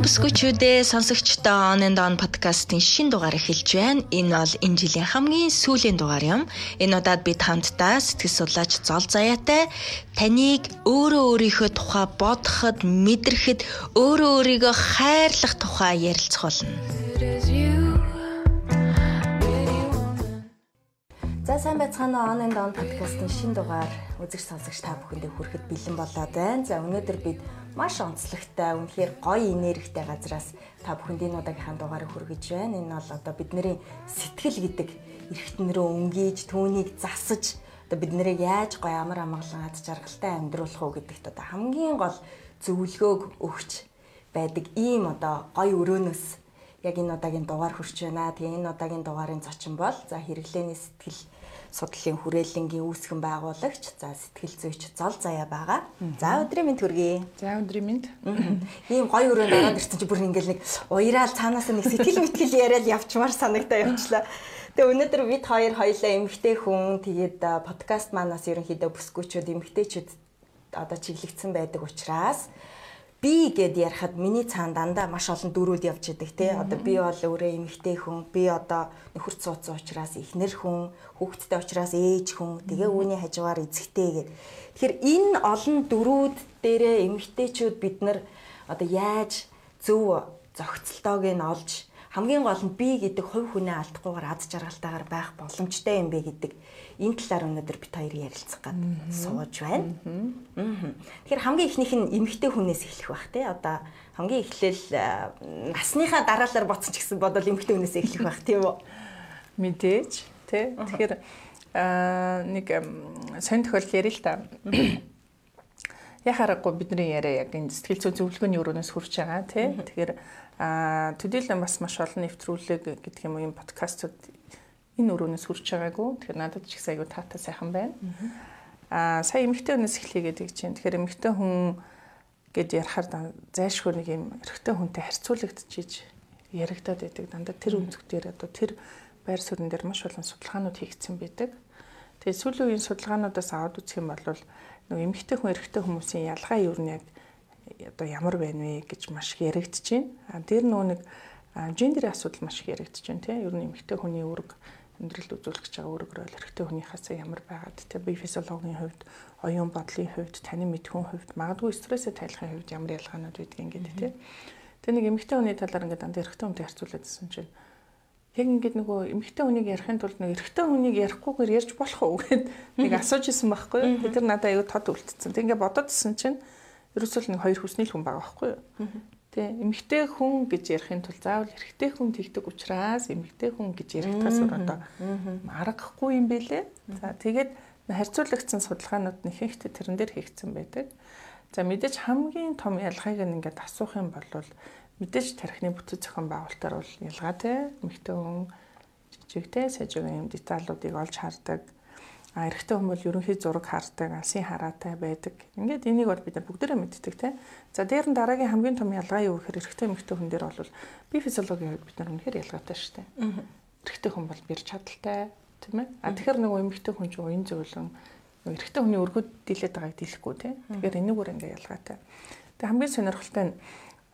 Сайн бүсгүйчүүдээ сонсогчдоо On and On podcast-ийн шин дугаар эхэлж байна. Энэ бол энэ жилийн хамгийн сүүлийн дугаар юм. Энэ удаад бид хамтдаа сэтгэл судлаач Зол Заяатай таныг өөрөө өөрийнхөө тухай бодоход, мэдрэхэд, өөрөө өөрийгөө хайрлах тухай ярилцах болно. За сайн байцгаана On and On podcast-ийн шин дугаар үзэгч сонсогч та бүхэндээ хүрэхэд бэлэн болоод байна. За өнөөдөр бид маш онцлогтой, үнэхээр гоё энергитэй газраас та бүхэнд энэ удаагийнхаа дугаарыг хүргэж байна. Энэ бол одоо бидний сэтгэл гэдэг эргэтэн рүү өнгийж, түүнийг засаж одоо бид нарыг яаж гоё амар амгалан ад жаргалтай амьдруулах уу гэдэгт одоо хамгийн гол зөвлөгөөг өгч байдаг ийм одоо гоё өрөөнөөс яг энэ удаагийн дугаар хүрч байна. Тэгээ энэ удаагийн дугаарын зочин бол за хэрэглээний сэтгэл судлалын хүрээлэнгийн үүсгэн байгуулагч за сэтгэл зүйч зол заяа байгаа. За өдрийн мэнд хүргэе. За өдрийн мэнд. Ийм гоё өрөөнд ороод ирсэн чи бүр ингээл нэг уяраал цаанаас нэг сэтгэл мэтгэл яриад явчмаар санагдаа явчлаа. Тэгээ өнөөдөр бид хоёр хоёлаа эмгтэй хүн тэгээд подкаст манаас ерөнхийдөө бүсгүүчүүд эмгтэйчүүд одоо чиглэгдсэн байдаг учраас би гэд ярихад миний цаана дандаа маш олон дөрүүд явж идэг те одоо би бол өөрөө эмэгтэй хүн би одоо нөхөр цууцсан учраас ихнэр хүн хүүхэдтэй учраас ээж хүн тэгээ үүний хажуугаар эзэгтэй гэд. Тэгэхээр энэ олон дөрүүд дээрээ эмэгтэйчүүд бид нар одоо яаж зөв зохицолтойг нь олж хамгийн гол нь би гэдэг хувь хүнээ алдахгүйгээр ад жаргалтайгаар байх боломжтой юм бэ гэдэг энэ талаар өнөөдөр бид хоёр ярилцах гад сууж байна. Тэгэхээр хамгийн ихнийх нь эмэгтэй хүнээс эхлэх бах тий. Одоо хамгийн эхлээл насныхаа дараалал боцсон ч гэсэн бодвол эмэгтэй хүнээс эхлэх бах тийм үү? Мэдээж тий. Тэгэхээр нэг сонь тохиолдол ярил л та. Яхаарахгүй бидний яриа яг энэ сэтгэл зүйн зөвлөгөөний өрөөнөөс хүрч байгаа тий. Тэгэхээр Аа төдийлөн бас маш олон нэвтрүүлэг гэдэг юм уу юм подкастууд энэ өрөөнөөс хүрч байгаагүй. Тэгэхээр надад ч их айгүй таатай сайхан байна. Аа сая эмэгтэй хүнээс эхлэе гэдэг чинь. Тэгэхээр эмэгтэй хүн гэд ярахаар зайшгүй нэг юм эрэгтэй хүнтэй харьцуулагдчихиж яригадаад байдаг. Дандаа тэр өнцөг дээр одоо тэр байр суурин дээр маш олон судалгаанууд хийгдсэн байдаг. Тэгээ сүүлийн үеийн судалгаануудаас аваад үзэх юм бол нөгөө эмэгтэй хүн эрэгтэй хүмүүсийн ялгаа юу нэг одоо ямар байна вэ гэж маш их байна. А дээр нөгөө нэг гендерийн асуудал маш их байна тийм. Ер нь эмэгтэй хүний үүрэг амьдралд үзүүлж байгаа үүрэгрөө эрэгтэй хүнийхээс ямар байгаад тийм бие физиологийн хувьд, оюун бодлын хувьд, таны мэдхүйн хувьд, магадгүй стрессээ тайлахын хувьд ямар ялгаанууд байдгийг ингээд тийм. Тэгээ нэг эмэгтэй хүний талаар ингээд дандаа эрэгтэй хүнтэй харьцуулаадсэн чинь яг ингээд нөгөө эмэгтэй хүнийг ярихын тулд нэг эрэгтэй хүнийг ярихгүйгээр ярьж болох уу гэд нэг асууж исэн байхгүй. Тэр надад аюу тод үлдсэн. Тэг ингээд бодоодсэн чинь ерөөсөө нэг хоёр хүсний л хүн байгаа байхгүй юу? Тэ эмэгтэй хүн гэж ярихын тулд заавал эрэгтэй хүн тэгдэг учраас эмэгтэй хүн гэж ярихтаас одоо маргахгүй юм бэлээ. За тэгээд харьцуулагдсан судалгаанууд нь ихэнхдээ тэрэн дээр хийгдсэн байдаг. За мэдээж хамгийн том ялгааг нь ингээд асуух юм бол мэдээж тархины бүтэц зохион байгуулалтаар бол ялгаатай эмэгтэй хүн жижигтэй сажиг юм деталуудыг олж хардаг А эрэгтэй хүн бол ерөнхий зураг хардаг, алсын хараатай байдаг. Ингээд энийг бол бид нар бүгдээрээ мэддэг тийм. За дээр нь дараагийн хамгийн том ялгаа юу гэхээр эрэгтэй эмэгтэй хүн дээр бол бие физиологийн хувьд бид нар үнэхээр ялгаатай шүү дээ. Эрэгтэй хүн бол бэр чадaltaй тийм ээ. А тэгэхээр нөгөө эмэгтэй хүн чинь уян зөөлөн эрэгтэй хүний өргөд дийлээд байгааг дийлэхгүй тийм. Тэгэхээр энийг бүр ингээ ялгаатай. Тэгээ хамгийн сонирхолтой нь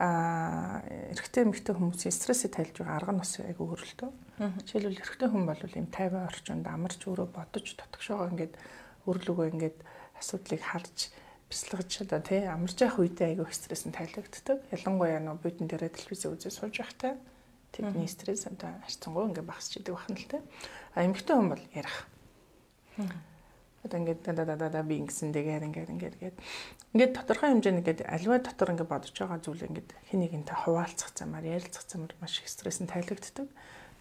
а эрэгтэй эмэгтэй хүмүүсийн стрессээ тайлж байгаа арга нь бас айгүй хөрөлтөө. Жишээлбэл эрэгтэй хүн бол ийм 50 орчинд амарч өөрөө бодож дотгошоогоо ингээд өрлөгөө ингээд асуудлыг харж бяцлагж одоо тий амарч явах үедээ айгүй стресс нь тайлагддаг. Ялангуяа нөө будин дээрээ телевиз үзээ сууж байхтай тэдний стресс одоо харцангуй ингээд багасч идэг бахан л тий. А эмэгтэй хүн бол ярих одоо ингээд да да да да би ингэсэн тэгээд ингээд ингээд гээд ингээд тодорхой хэмжээнд ингээд аливаа дотор ингээд бодож байгаа зүйл ингээд хин нэгэнтэй хуваалцах замаар ярилцах замаар маш их стресс нь тайлагддаг.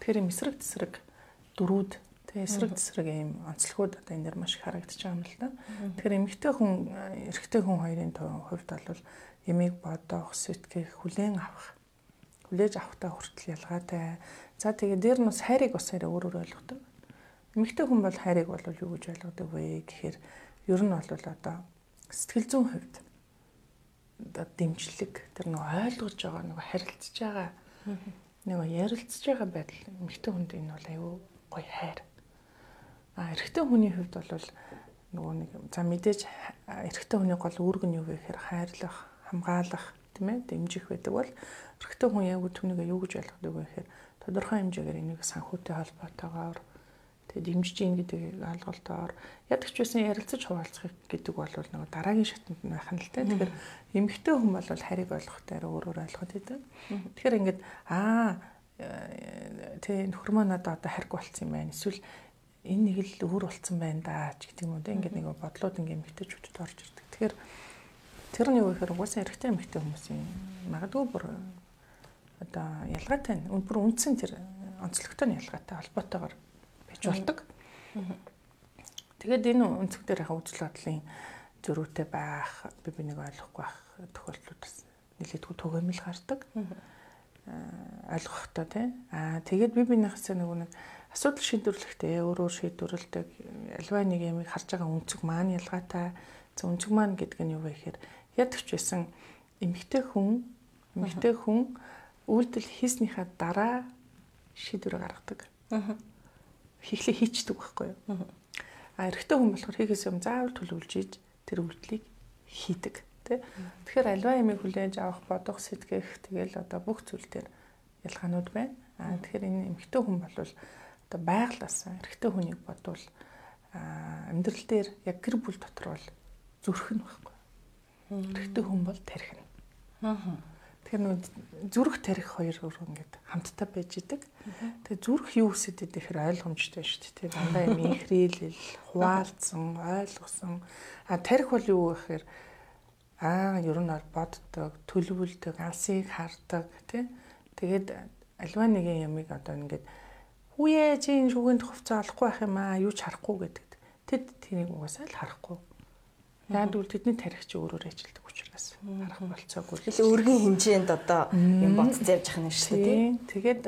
Тэгэхээр юм эсрэг тесрэг дөрүүд тэгээ эсрэг тесрэг ийм онцлогуд одоо энэ дэр маш их харагдаж байгаа юм л да. Тэгэхээр эмэгтэй хүн эрэгтэй хүн хоёрын хувьд бол ямиг бодох, сэтгэх, хүлээн авах хүлээж авахтаа хүртэл ялгаатай. За тэгээ дээр нь бас хайрыг бас арай өөр өөр ойлгодог. Эмэгтэй хүн бол хайрыг бол юу гэж ойлгодог вэ гэхээр ер нь бол одоо сэтгэл зүйн хувьд одоо дэмжлэг тэр нэг ойлгож байгаа нэг харилцаж байгаа нэг ярилцж байгаа байдал эмэгтэй хүнд энэ бол аюу гоё хайр. А эрэгтэй хүний хувьд бол нөгөө нэг за мэдээж эрэгтэй хүний гол үүрэг нь юу вэ гэхээр хайрлах, хамгаалах тийм ээ дэмжих байдаг бол эрэгтэй хүн яг түүнийг юу гэж ойлгодог вэ гэхээр тодорхой хэмжээгээр энийг санхүүтэй холбоотойгоор тэгээд дэмжиж ийн гэдэг алгалтаар ядагч байсан ярилцаж хуваалцах гэдэг бол нэг дараагийн шатнд байх нь л тэ. Тэгэхээр эмэгтэй хүн бол харийг ойлгохтой өөрөөр ойлгоод идэв. Тэгэхээр ингээд аа э, тэ нөхөр маань одоо хариг болцсон юм байна. Эсвэл энэ нэг л өөр болцсон байна да ч гэдэг юм уу. Ингээд нэг бодлууд ингээд эмэгтэйчүүдэд орж ирдэг. Тэгэхээр тэр нь юу гэхээр угаасаа эрэгтэй эмэгтэй хүмүүсийн магадгүй бүр одоо ялгаатай нь бүр үндсэн тэр онцлогтой нь ялгаатай холбоотойгоор байж болдог. Тэгээд энэ өнцөг дээр яг үзэл бодлын зөрүүтэй байх, би бинийг ойлгохгүй байх тохиолдлууд нэлээдгүй түгээмэл гардаг. ойлгохтой тий. Аа тэгээд би бинийхээс нэг нэг асуудал шийдвэрлэхдээ өөрөөр шийдвэрлэдэг альва нэг юм харж байгаа өнцөг маань ялгаатай. За өнцөг маань гэдэг нь юу вэ гэхээр ядагч байсан эмэгтэй хүн эмэгтэй хүн үйлдэл хийснийхаа дараа шийдвэр гаргадаг. Аа. Хийхлээ хийчдэг байхгүй юу? А эрэгтэй хүн болохоор хийхээс өмнө заавал төлөвлөж ийж тэр үйлдэлийг хийдэг тий. Тэгэхээр альва ямиг хүлээж авах, бодох, сэтгэх тэгэл одоо бүх зүйл дээр ялгаанууд байна. А тэгэхээр энэ эмэгтэй хүн бол одоо байглаасаа эрэгтэй хүнийг бодвол амьдрал дээр яг гэр бүл дотор бол зүрх нь байхгүй. Эрэгтэй хүн бол тарих нь. Аа Тэгэхээр нэг зүрх тарих хоёр өөр ингээд хамтдаа байж идэг. Тэгээ зүрх юу гэсэд идэхээр ойлгомжтой шүү дээ. Тэгээ дандаа юм ихрээлэл, хуваалцсан, ойлгосон. А тарих бол юу гэхээр аа ер нь бол боддог, төлөвлөдөг, алсыг хардаг тий. Тэгээд альва нэгэн ямыг одоо ингээд хүүе чи энэ шүгэнд хувцас олохгүй байх юм аа юу ч харахгүй гэдэг. Тэд тэрийг угаасаа л харахгүй. Яг үл тэдний тарих чи өөрөөр ажилдаг учраас харах болцоогүй. Тэгэл өргөн хэмжээнд одоо юм бодц явж юм шүү дээ. Тэгээд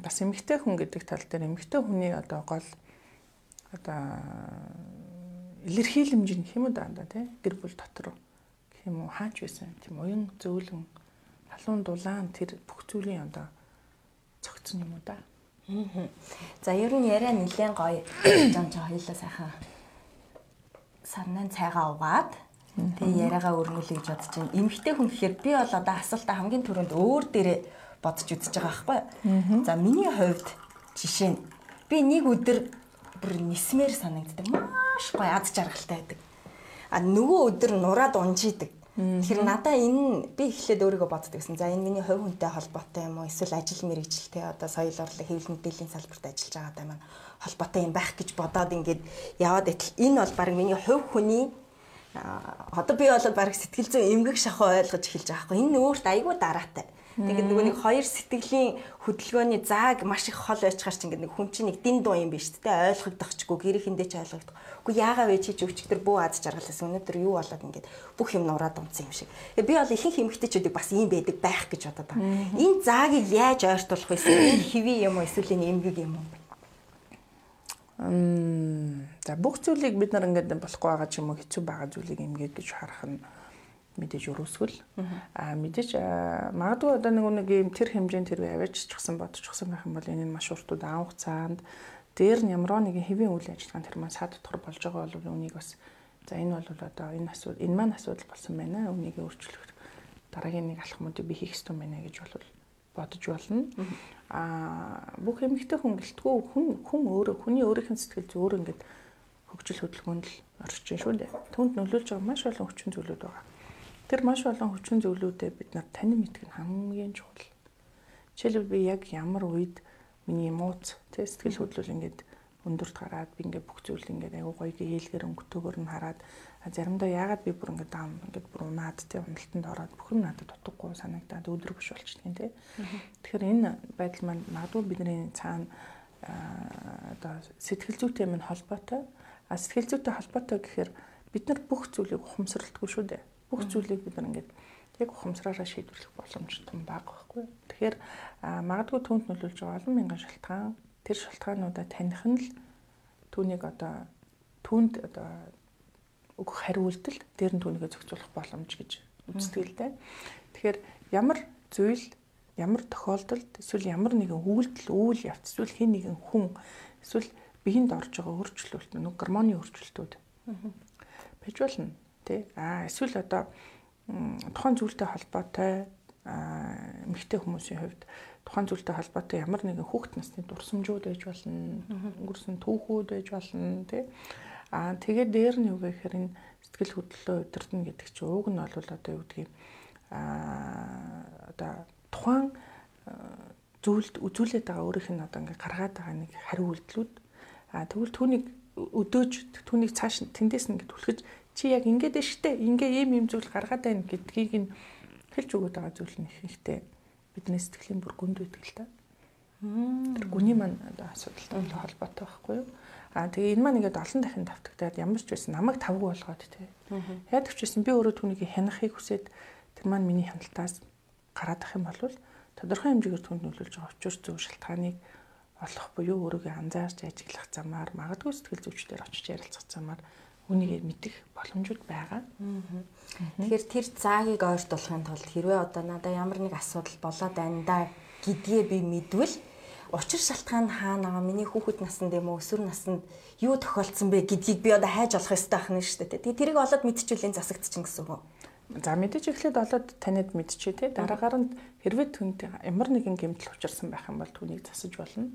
бас эмэгтэй хүн гэдэг тал дээр эмэгтэй хүний одоо гол одоо илэрхийлэмж нь хэм үү дандаа тий гэр бүл дотор гэх юм уу хаач байсан тийм уян зөөлөн халуун дулаан тэр бүх зүйлийн одоо цогцсон юм уу да. За ер нь яриа нэлээд гоё. Жон жоо хоёлаа сайхан сарнаа цайгаа угаад тэгээ яриагаа өрнүүлээ гэж бодож байна. Эмэгтэй хүн гэхээр би бол одоо асуултаа хамгийн түрүүнд өөр дээрээ бодож үзэж байгаа байхгүй. За миний хувьд жишээ нь би нэг өдөр бүр нисмээр санагддаг. Маш гоё аз жаргалтай байдаг. А нөгөө өдөр нураад унжидаг. Тэгэхээр надаа энэ би эхлээд өөрийгөө боддог гэсэн. За энэ миний хувь хүнтэй холбоотой юм уу? Эсвэл ажил мэргэжилтэй одоо соёл орлог хэвлэл мэдээллийн салбарт ажиллаж байгаатай маань холбоотой юм байх гэж бодоод ингээд яваад итэл энэ бол баг миний хувь хүний одоо би бол баг сэтгэл зүйн эмгэг шахуу ойлгож эхэлж байгаа хгүй энэ өөрт айгүй дараатай. Тэгээд нөгөө нэг хоёр сэтгэлийн хөдөлгөөний зааг маш их хол байцгаар чинь ингээд нэг хүн чинь нэг дин дуу юм биш үү ойлгогдохчгүй гэрээхэндээ ч ойлгогдох. Үгүй яагаад вэ чи өчигдөр бүү аз жаргалаас өнөөдөр юу болоод ингээд бүх юм нураад унтсан юм шиг. Би бол ихэнх эмэгтэйчүүдийг бас ийм байдаг байх гэж бодоод байгаа. Энэ заагийг яаж ойртуулах вэ? Энэ хэвий юм уу эсвэл энэ эмгэг юм уу? За бүх зүйлийг бид нар ингээд болохгүй байгаа ч юм уу хэцүү байгаа зүйлийг эмгээд гэж харах нь мэдээж өрөөсгөл. Аа мэдээж магадгүй одоо нэг нэг юм тэр хэмжээнд тэр аваач чгсэн бодчихсон байх юм бол энэ маш уртуд авах цаанд дээр нь ямар нэгэн хэвийн үйл ажиллагаа тэр маань сад дотор болж байгаа бол үнийг бас за энэ бол одоо энэ асуудал энэ маань асуудал болсон байна. Үнийг өөрчлөх дараагийн нэг алхмуудыг би хийх ёстой байна гэж бол бодож болно. Аа бүх эмэгтэй хүн гэлтгүү хүн хүн өөрөө хүний өөрийнх нь сэтгэл зүй өөрөө ингээд хөгжил хөдөлгөөнд л орж ин шүү дээ. Түүнд нөлөөлж байгаа маш олон хүчин зүйлүүд байгаа. Тэр маш олон хүчин зүйлүүдэд бид нар танин мэдэх нь хамгийн чухал. Жишээлбэл би яг ямар үед миний эмоц тэ сэтгэл хөдлөл ингээд өндөрт гараад би ингээд бүх зүйл ингээд аягүй гоё гээйлгэр өнгөтэйгөр нь хараад заримдаа яагаад би бүр ингээд даам ингээд бүр унаад тий уналтанд ороод бүх юм надад дутуугүй санагдаад өдөр биш болчихдгийг тий. Тэгэхээр энэ байдал маань магадгүй бидний цаана одоо сэтгэл зүйтэй минь холбоотой. А сэтгэл зүйтэй холбоотой гэхээр бид нар бүх зүйлийг ухамсарлалтгүй шүү дээ. Бүх зүйлийг бид нар ингээд яг ухамсараараа шийдвэрлэх боломж том бага байхгүй. Тэгэхээр магадгүй түнд нөлөөлж байгаа олон мянган шалтгаан тэр шалтгаануудаа таних нь л түүнийг одоо түнд одоо өгөх хариултал дээр нь түүнийгээ зохицуулах боломж гэж дээ. Тэгэхээр ямар зүйл ямар тохиолдолд эсвэл ямар нэгэн үйлдэл үйл явц эсвэл хэн нэгэн хүн эсвэл биеинд орж байгаа өөрчлөлт нэг гормоны өөрчлөлтүүд байж болно тий а эсвэл одоо тухайн зүйлтэй холбоотой эмэгтэй хүмүүсийн хувьд тухайн зүйлтэй холбоотой ямар нэгэн хүүхэд насны дурсамжууд байж болно, өнгөрсөн түүхүүд байж болно тий. Аа тэгээд дээр нь юу гэхээр энэ сэтгэл хөдлөлөө удирдна гэдэг чинь ууг нь бол одоо юу гэдгийг аа одоо тухайн зүйлд үзүүлээд байгаа өөрийнх нь одоо ингээ гаргаад байгаа нэг хариу үйлдэлүүд аа тэгвэл түүнийг өдөөж түүнийг цааш тэндээс нь ингээд түлхэж чи яг ингээд дээ штэ ингээ ийм ийм зүйл гаргаад байна гэдгийг нь хэлж өгöd байгаа зүйл нь их ихтэй бидний сэтгэлийн бүр гүнд байдаг л та. Тэр гүний маань асуудалтай холбоотой байхгүй юу? Аа тэгээ энэ маань ингээд олон дахин давтагдаад ямар ч байсан намайг тавгүй болгоод тий. Яг төвчсэн би өөрөө түүнийг хянахыг хүсээд тэр маань миний хяналтаас гараад ах юм бол тодорхой хэмжээгээр түнд нөлөөлж байгаа учир зөв шалтгааныг олох буюу өөрийгөө анзаарч ажиглах замаар магадгүй сэтгэл зүйчдэр очиж ярилцах замаар үнийг мэдэх боломжууд байгаа. Тэгэхээр тэр заагийг ойртуулахын тулд хэрвээ одоо надад ямар нэг асуудал болоод байна да гэдгээ би мэдвэл учир шалтгаан хаана байгаа миний хүүхэд наснд юм уу өсвөр наснд юу тохиолдсон бэ гэдгийг би одоо хайж олох ёстой байх нь шүү дээ. Тэгээ тэрийг олоод мэдчихвэл засагдчихна гэсэн үг? За мэдээж эхлээд олоод танид мэдчихэ те дараагаар нь хэрвээ түнд ямар нэгэн гэмтэл учирсан байх юм бол түүнийг засаж болно.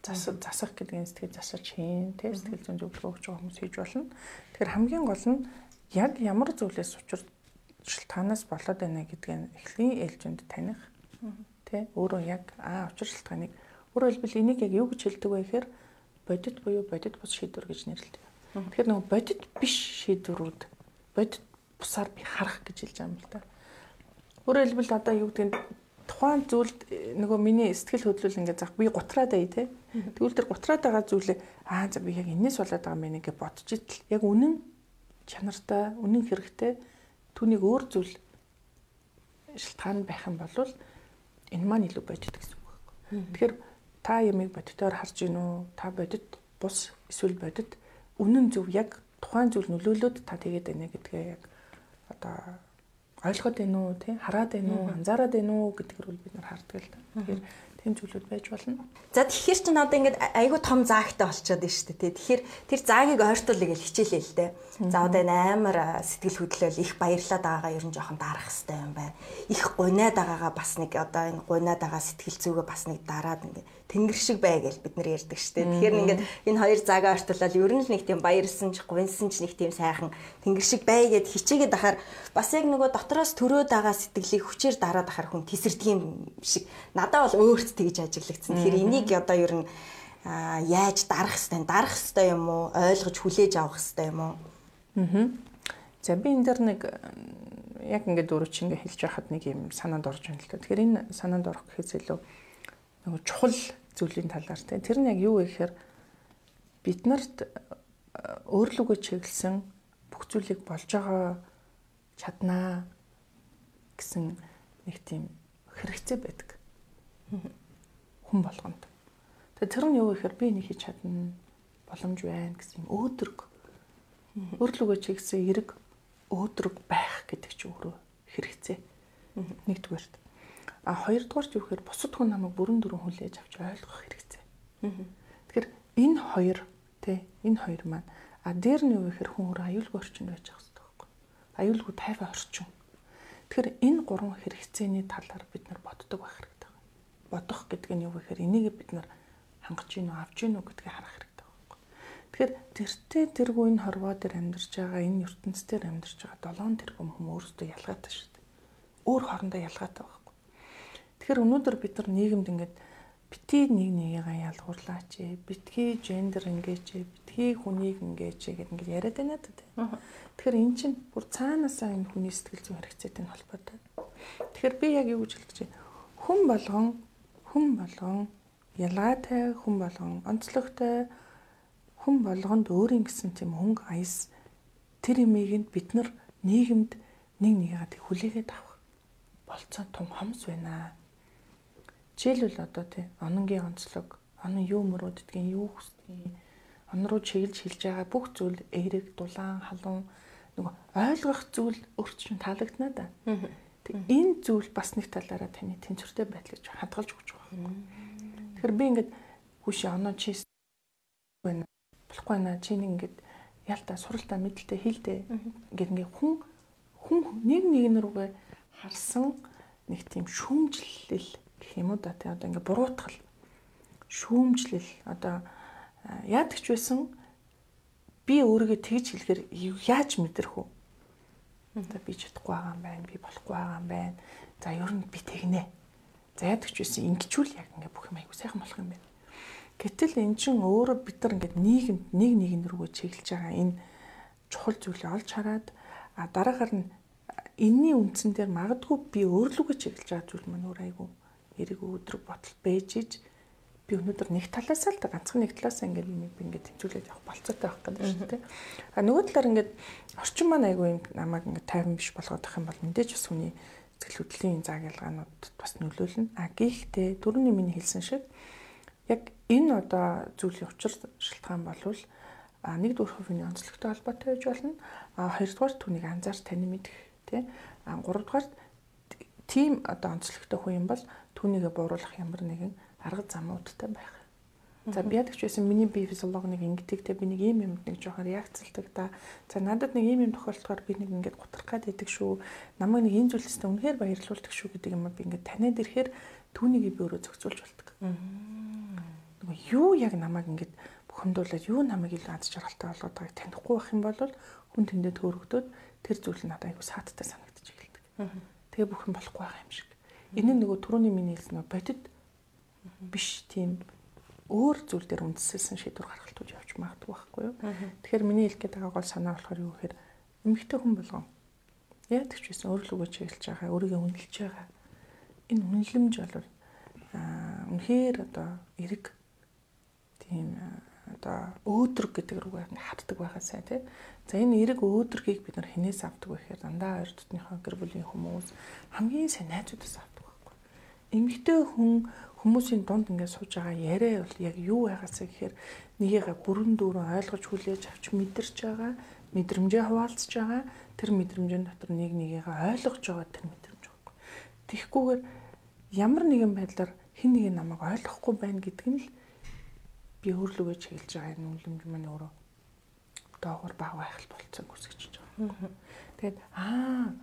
Засах засах нь сэтгэл засаж хийн те сэтгэл зүйн зөвлөгөө өгч байгаа хүмүүс хийж болно. Тэгэхээр хамгийн гол нь яг ямар зүйлээс учир шалтгаанаас болоод байна гэдгийг эхлэн ээлжинд таних те өөрөө яг аа учир шалтгааныг өөрөөр хэлбэл энийг яг юу гэж хэлдэг вэ гэхээр бодит буюу бодит бус шийдвэр гэж нэрлэдэг. Тэгэхээр нөгөө бодит биш шийдвэрүүд бодит бусаар би харах гэж хэлж байгаа юм л да. Өөрөөр хэлбэл одоо юу гэдэг нь тухайн зүйлд э, нөгөө миний сэтгэл хөдлөл ингээд зах би гутраад бай тээ. Тэгвэл тэр гутраад байгаа зүйлээ аа за би яг энэс болоод байгаа юм ингээд бодож итэл яг үнэн чанартай, үнэн хэрэгтэй түүнийг өөр зүйл шалтгаан байх юм бол энэ маань илүү бодит гэсэн үг байхгүй. Тэгэхээр та ямиг бодитоор харж гин үү? Та бодит бус эсвэл бодит үнэн зөв яг тухайн зүйл нөлөөлөд та тэгээд байна гэдгээ яг одоо ойлгоод байна уу тий хараад байна уу анзаараад байна уу гэдгээр бол бид нар харддаг л та. Тэгэхээр тийм зүйлүүд байж болно. За тэгэхээр чинь одоо ингээд айгүй том заагтай болчиход байна шүү дээ. Тэгэхээр тэр заагийг ойртуулъя гэж хичээлээ л дээ. За одоо энэ амар сэтгэл хөдлөл их баярлаад байгаагаа ер нь жоохон дарах хэрэгтэй юм байна. Их гуниад байгаагаа бас нэг одоо энэ гуниад байгаа сэтгэл зүгээ бас нэг дараад ингээд тэнгэр шиг бай гэж бид нар ярьдаг шүү дээ. Тэгэхээр ингээд энэ хоёр заагаа ойртуулаад ер нь л нэг тийм баярлсан ч гуйсан ч нэг тийм сайхан тэнгэр шиг бай гэд хичээгээд ахаар бас яг нөгөө дотроос төрөөд байгаа сэтгэлийг хүчээр дараад ахаар хүн тесэрдэг юм шиг надад бол өөрт тэгж ажиглагдсан. Тэгэхээр энийг одоо ер нь яаж дарах хэвтэй дарах хэвтэй юм уу? Ойлгож хүлээж авах хэвтэй юм уу? Аа за би энэ дэр нэг яг ингээд өөрөө чи ингээд хэлж байхад нэг юм санаанд орж байна л та тэгэхээр энэ санаанд орох гэхээс илүү нөгөө чухал зүйлийн талаар те тэр нь яг юу вэ гэхээр бид нарт өөрлөгөө чиглэсэн бүх зүйлийг болж байгаа чаднаа гэсэн нэг тийм хэрэгцээ байдаг хүн болгонд. Тэгээ тэр нь юу гэхээр би энийг хийж чадна боломж байна гэсэн өөдрөг. Өөрлөгөө чигсэн эрг өөдрөг байх гэдэг чинь өөрөө хэрэгцээ. Нэгдүгээрт. А хоёрдугаарт юу гэхээр бусад хүн намайг бүрэн дүрэн хүлээж авч ойлгох хэрэгцээ. Тэгэхээр энэ хоёр тий энэ хоёр маань а дээр нь юу гэхээр хүн өөр аюулгүй орчинд байж байгаа хэрэгтэй байхгүй. Аюулгүй тайван орчин. Тэгэхээр энэ гурван хэрэгцээний талаар бид нар боддог байх хэрэгтэй бодох гэдэг нь юу гэхээр энийг бид нар хангаж гин үү авч гин үү гэдгийг харах хэрэгтэй байхгүй. Тэгэхээр тэртээ тэргүй энэ хорвоо дээр амьдарч байгаа энэ ертөнцийн дээр амьдарч байгаа долоон тэрбум хүмүүс өөрсдөө ялгаатай шүү дээ. Өөр хоорондоо ялгаатай байхгүй. Тэгэхээр өнөөдөр бид нар нийгэмд ингээд битгий нэг нэгийгээ ялгуурлаач ээ битгий гендер ingээж ээ битгий хүнийг ingээж ээ гэдэг ингээд яриад байна та тийм. Тэгэхээр эн чинь бүр цаанаасаа энэ хүний сэтгэл зүйн хэрэгцээтэй холбоотой. Тэгэхээр би яг юу гэж хэлж байна хүн болгон хүн болгон ялгаатай хүн болгон онцлогтой хүн болгонд өөрийн гэсэн тийм хөнгө аяс тэр имийг бид нар нийгэмд нэг нэгээд хүлээгээд авах болцоо том хомс байна. Жишээлбэл одоо тий ононгийн онцлог, онон юу мөрөөддгийг юу хүсдэг, он руу чиглэж хэлж байгаа бүх зүйл эерэг, дулаан, халуун нөгөө ойлгох зүйл өөрт чинь таалагдана да. Энэ зүйл бас нэг талаараа таны тэнцвэртэй байдлыг хадгалж өгч байгаа. Тэгэхээр би ингээд хүүши оноо чи байна. Болохгүй наа чи нэг ингээд ялта суралта мэдлэлтэй хийлдэ гэд ингээ хүн хүн нэг нэг рүүгээ харсан нэг тийм шүүмжлэл гэх юм уу да тий одоо ингээ буруутгал шүүмжлэл одоо яадаг ч байсан би өөрийгөө тэгж хэлэхээр яаж мэдрэх вэ? Одоо би чадахгүй байгаа юм байна, би болохгүй байгаа юм байна. За ер нь би тэгнэ. За яадаг ч байсан ингэчүүл яг ингээ бүх юм айгу сайхан болох юм байна. Гэтэл эн чин өөрөө бид нар ингээд нийгэмд нэг нэгэн рүүгээ чиглэж байгаа энэ чухал зүйлийг олж хараад дараагаар нь энэний үндсэн дээр магадгүй би өөрлөгөө чиглэж байгаа зүйл маань өөр айгу эрэг өдрөг ботал бэжиж би өнөөдөр нэг талаас л ганцхан нэг талаас ингээд энийг би ингээд тэмцүүлээд явах болцоотой байх гэдэг шүү дээ. А нөгөө талаар ингээд орчин маань айгүй юм намайг ингээд тайван биш болгоод ах юм бол мэдээж бас хүний сэтгэл хөдлөлийн зааг ялгаанууд бас нөлөөлнө. А гэхдээ дөрөвний миний хэлсэн шиг яг энэ одоо зүйлийн учир шалтгаан болвол а нэгдүгээр хувийн онцлогтой холбоотой байж болно. А хоёрдугаар түүнийг анзаарч тань мэдэх тий. А гуравдугаар тийм одоо онцлогтой хүн юм бол түүнийгээ бууруулах ямар нэгэн арга замуудтай байх. За би ядагч байсан миний бие физиологи нэг ингэдэг те би нэг ийм юмд нэг жоохон реакцлдаг да. За надад нэг ийм юм тохиолдохоор би нэг ингээд гутрах гад идэг шүү. Намайг нэг энэ зүйлстэй үнэхээр баярлуулдаг шүү гэдэг юм би ингээд таниад ирэхээр түүнийг би өөрөө зохицуулж болдог. Нөгөө юу яг намайг ингээд бухимдуулаад юу намайг илүү аз жаргалтай болгоод байгааг танихгүй байх юм бол хүн тэндээ төөрөгдөд тэр зүйл надад айгу сааттай санагдаж эхэлдэг. Тэгээ бүх юм болохгүй байгаа юм шиг. Энэ нөгөө түрүүний миний хэлсэн бодит биш тийм өөр зүйл дээр үндэслсэн шийдвэр гаргалтууд явж магадгүй байхгүй юу. Тэгэхээр миний хэлэх гээд байгаа гол санаа болохоор юу гэхээр эмэгтэй хүн болгон яадаг ч байсан өөрлөгөө чиглэж байгаа, өөрийгөө үнэлж байгаа. Энэ үнэлэмж бол аа үнэхээр одоо эрэг тийм одоо өөдрөг гэдэг рүүгээ хатдаг байхаасай тий. За энэ эрэг өөдрөгийг бид нар хинээс авдаг вэ гэхээр дандаа хоёр дотныхоо гэр бүлийн хүмүүс хамгийн сайн найзуудаас авдаг байхгүй. Эмэгтэй хүн хүмүүсийн дунд ингээд сууж байгаа яриа бол яг юу байгаасаа гэхээр нэгийгээ бүрэн дүүрэн ойлгож хүлээж авч мэдэрч байгаа, мэдрэмжээ хуваалцж байгаа, тэр мэдрэмжийн дотор нэг нэгийгээ ойлгож байгаа тэр мэдрэмж байхгүй. Тэгхгүйгээр ямар нэгэн байдлаар хэн нэг намайг ойлгохгүй байна гэдэг нь л би өөрлөгөө чиглэж байгаа энэ үлэмж маань өөрөө доогор баг байх болцсон үсгэж байгаа. Тэгээд аа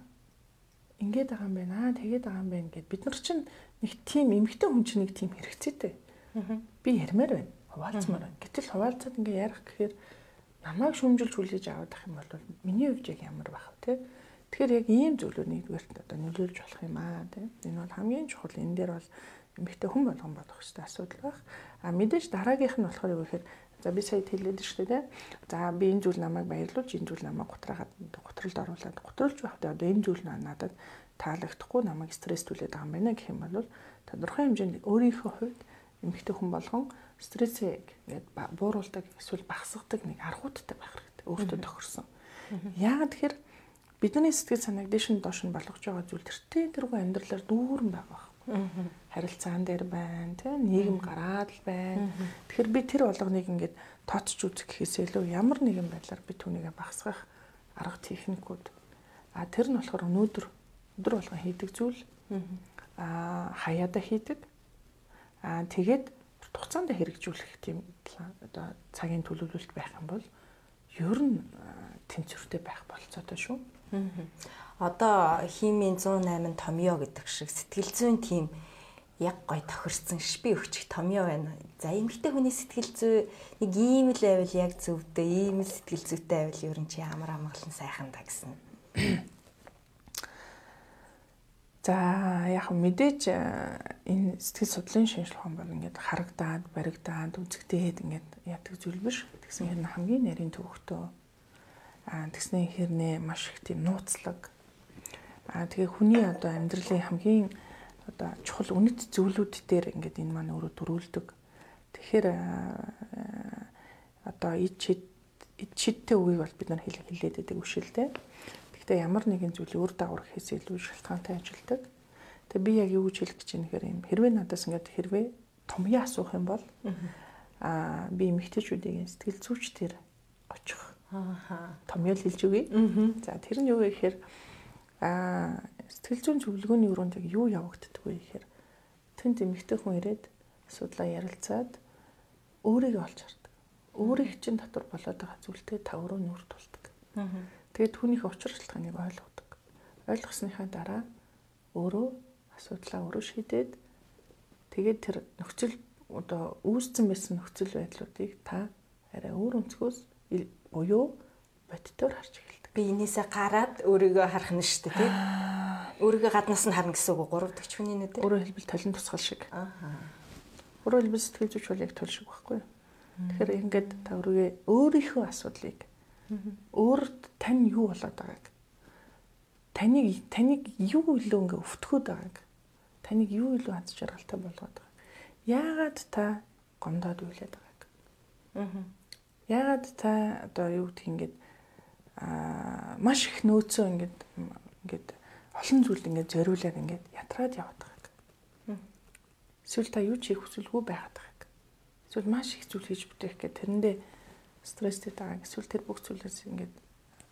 ингээд байгаа юм байна аа тэгээд байгаа юм байна гэд бид нар чинь нэг тийм эмгтэй хүн чинь нэг тийм хэрэгцээтэй. Би ярмаар байна. Хуваалцмаар байна. Гэтэл хуваалцаад ингээ ярих гэхээр намайг шүмжилж хүлээж аваад ах юм бол миний хувьд яг ямар байх вэ те? Тэгэхээр яг ийм зүйлүүд нэгдүгээрт одоо нөлөөлж болох юм аа те. Энэ бол хамгийн чухал энэ дээр бол эмгтэй хүн болгон бодох хэрэгтэй асуудал байх. А мэдээж дараагийнх нь болохоор юу гэхээр За би сая хэлээд шүү дээ. За би энэ зүйл намайг баярлуулж энэ зүйл намайг гутраагаад гутралд оруулаад гутралж байхдаа одоо энэ зүйл надад таалагдахгүй намайг стресстүүлээд байгаа юм байна гэх юм бол тодорхой хэмжээнд өөрийнхөө хувьд эмэгтэй хүн болгон стрессээ гээд бууруулдаг эсвэл багасгадаг нэг аргуудтай байх хэрэгтэй. Өөртөө тохирсон. Яагаад тэгэхээр бидний сэтгэл санааг дэш нь доош нь болгож байгаа зүйл тэртээ тэргүй амьдралаар дүүрэн байгаа. Харилцаан дээр байна, тийм нийгэм гараад л байна. Тэгэхээр би тэр болгоныг ингээд тооцч үзэх гэхээс илүү ямар нэгэн байдлаар би түүнийгээ багасгах арга техникүүд а тэр нь болохоор өнөөдөр өдөр болгон хийдэг зүйл. Аа хаяада хийдэг. Аа тэгээд хугацаанд хэрэгжүүлэх тийм одоо цагийн төлөвлөлт байх юм бол ер нь тэнцвэртэй байх болцоотой шүү. Одоо химийн 108 томьёо гэдэг шиг сэтгэл зүйн тим яг гой тохирсон шби өгчих томьёо байна. За эмэгтэй хүний сэтгэл зүй нэг ийм л байвал яг зөвдөө, ийм л сэтгэл зүйтэй байвал ер нь чи амар амгалан сайхан та гэсэн. За яг мэдээж э, энэ сэтгэл судлалын шинжилгээ ухаан бол ингээд харагдаад, баригдаад, үзэгдээд ингээд яадаг зүйл биш. Тэгсэн хэрнээ хамгийн нарийн төвөгтөө аа тэгснэ хэрнээ маш их тийм нууцлаг. Аа тэгээ хүний одоо амьдралын хамгийн одоо чухал үнэт зүйлүүд дээр ингээд энэ маань өөрөө дөрүүлдэг. Тэгэхээр одоо ид чид ид чидтэй үгийг бол бид нар хэлээд байдаг үшэлтэй. Гэхдээ ямар нэгэн зүйл өөр дагавар гэхээс илүү шалтгаантай ажилдаг. Тэгээ би яг юу гэж хэлэх гэж байна гэхээр юм хэрвээ надаас ингээд хэрвээ томьёо асуух юм бол аа би эмэгтэйчүүдийн сэтгэл зүйч төр очих. Аа. Томьёо хэлж үгүй. За тэр нь юу гэхээр аа сэтгэл зүйн зөвлөгөөний өрөөнд яг юу явагддаг вэ гэхээр тэнд эмэгтэй хүн ирээд асуудлаа ярилцаад өөрийгөө олж хардаг. Өөрийн чинь дотор болоод байгаа зүйлтэй тав руу нүр тулдаг. Тэгээд түүнийх учир шалтгааныг ойлгодог. ойлгосныхаа дараа өөрөө асуудлаа өөрөө шийдээд тэгээд тэр нөхцөл одоо үүсцэн байсан нөхцөл байдлуудыг та арай өөр өнцгөөс буюу бодтоор харж эхэлдэг. Би энээсээ гараад өөрийгөө харах нь шүү дээ тий. Өөрийгөө гаднаас нь харна гэсэн үг 3 дахь хүний нүдээр. Өөрөөр хэлбэл талын тусгал шиг. Аа. Өөрөөр хэлбэл сэтгэл зүйч бол яг тул шиг байхгүй? Тэгэхээр ингээд та өөрийгөө өөрийнхөө асуудлыг өөрт тань юу болоод байгааг таныг таныг юу илүү ингээ өвтгөхөд байгааг таныг юу илүү аз жаргалтай болгоод байгааг яагаад та гомдоод үйлээд байгааг аа яагаад та одоо юу гэх ингээд маш их нөөцөө ингээд ингээд олон зүйл ингээд зориулаад ингээд ятраад яваад байгааг эсвэл та юу ч хийх хүсэлгүй байгаад байгааг эсвэл маш их зүйл хийж бүтээх гэх тэрэндээ стресстэй байгаа эсвэл тэр бүх зүйлээс ингээд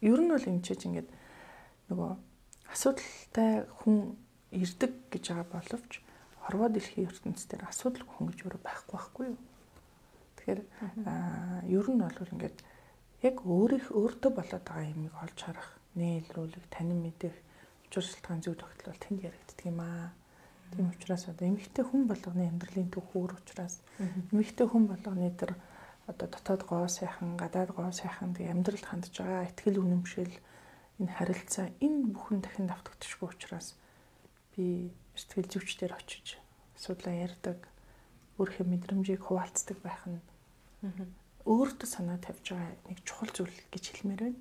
ер нь бол эмчээж ингээд нөгөө асуудалтай хүн ирдэг гэж байгаа боловч орвоо дэлхийн ертөнцийн дээр асуудалгүй хүн гэж өөрөө байхгүй байхгүй юу. Тэгэхээр ер нь бол ингээд яг өөрийнх өөртөө болоод байгаа юмыг олж харах, нээлрүүлэх, танин мэдэх учир шалтгаан зөв тогтол тэнд яригддаг юм аа. Тийм учраас одоо эмэгтэй хүн болгоны амьдралын төвхөр учраас эмэгтэй хүн болгоны тэр одоо дотоод гоо сайхан, гадаад гоо сайхан тэг амьдралд хандж байгаа ихтгэл үнэмшил энэ харилцаа энэ бүхэн дахин давтагдчихгүй учраас би сэтгэл зүйчдэр очиж асуудлаа ярьдаг, өөрийнхөө мэдрэмжийг хуваалцдаг байх нь өөртөө санаа тавьж байгаа нэг чухал зүйл гэж хэлмээр байна.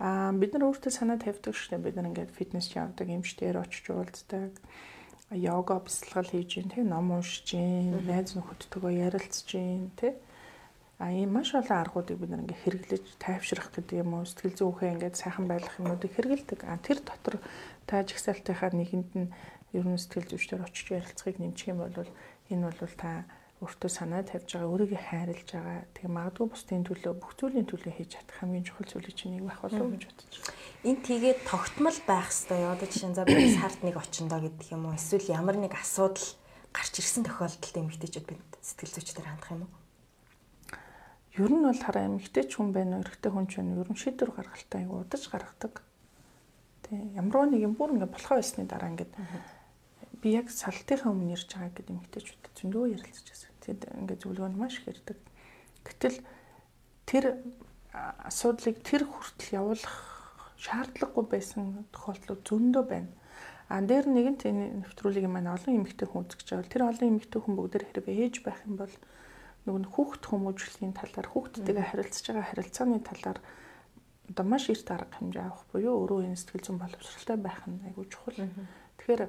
Аа бид нар өөртөө санаа тавьдаг дээ. Бид нар ингээд фитнес явдаг, эмчтэр очиж уулздаг йога бясалгал хийж тэг ном уншиж найз нөхөдтэйгөө ярилцж тэг а ийм маш олон аргуудыг бид нэг хэрэглэж тайвшрах гэдэг юм уу сэтгэл зүйнхээ ингээд сайхан байлгах юмнуудыг хэрэгэлдэг а тэр дотор та жигсаалтынхаа нэгэнд нь ер нь сэтгэл зүйчдэр очиж ярилцахыг нэмчих юм бол энэ бол та өөртөө санаа тавьж байгаа өөрийгөө хайрлаж байгаа тэгээ магадгүй бусдын төлөө бүх зүйлийн төлөө хийж чадах хамгийн чухал зүйлийг чинь нэг байх болов уу гэж бодож байна. Энэ тэгээд тогтмол байх хэвээр одоо жишээ нь за би сард нэг очиндоо гэдэг юм уу эсвэл ямар нэг асуудал гарч ирсэн тохиолдолд эмэгтэйчүүд бид сэтгэл зүйчдэр хандах юм уу? Ер нь бол хараа эмэгтэйч хүн байна эрэгтэй хүн ч байна ер нь шийдвэр гаргалтаа аяг удаж гаргадаг. Тэ ямар нэг юм бүр ингэ болохоо байсны дараа ингээд би яг салтынхаа өмнө ярьж байгаа гэдэг эмэгтэйчүүд зөндөө ярилцаж байсан. Тэгэд ингээд зөвлөгөөнд маш их ярьдаг. Гэтэл тэр асуудлыг тэр хүртэл явуулах шаардлагагүй байсан тохиолдлууд зөндөө байна. А дээр нэгэнт энэ нэвтрүүлгийг маань олон эмэгтэй хүн үзэж байгаа. Тэр олон эмэгтэй хүн бүгд хэрэг ээж байх юм бол нөгөө хүүхд хүмүүжлийн талаар хүүхдтэйгээ харилцаж байгаа харилцааны талаар одоо маш эрт арга хэмжээ авах буюу өөрөө энэ сэтгэл зүйн боловсралтай байх нь айгүй чухал. Тэгэхээр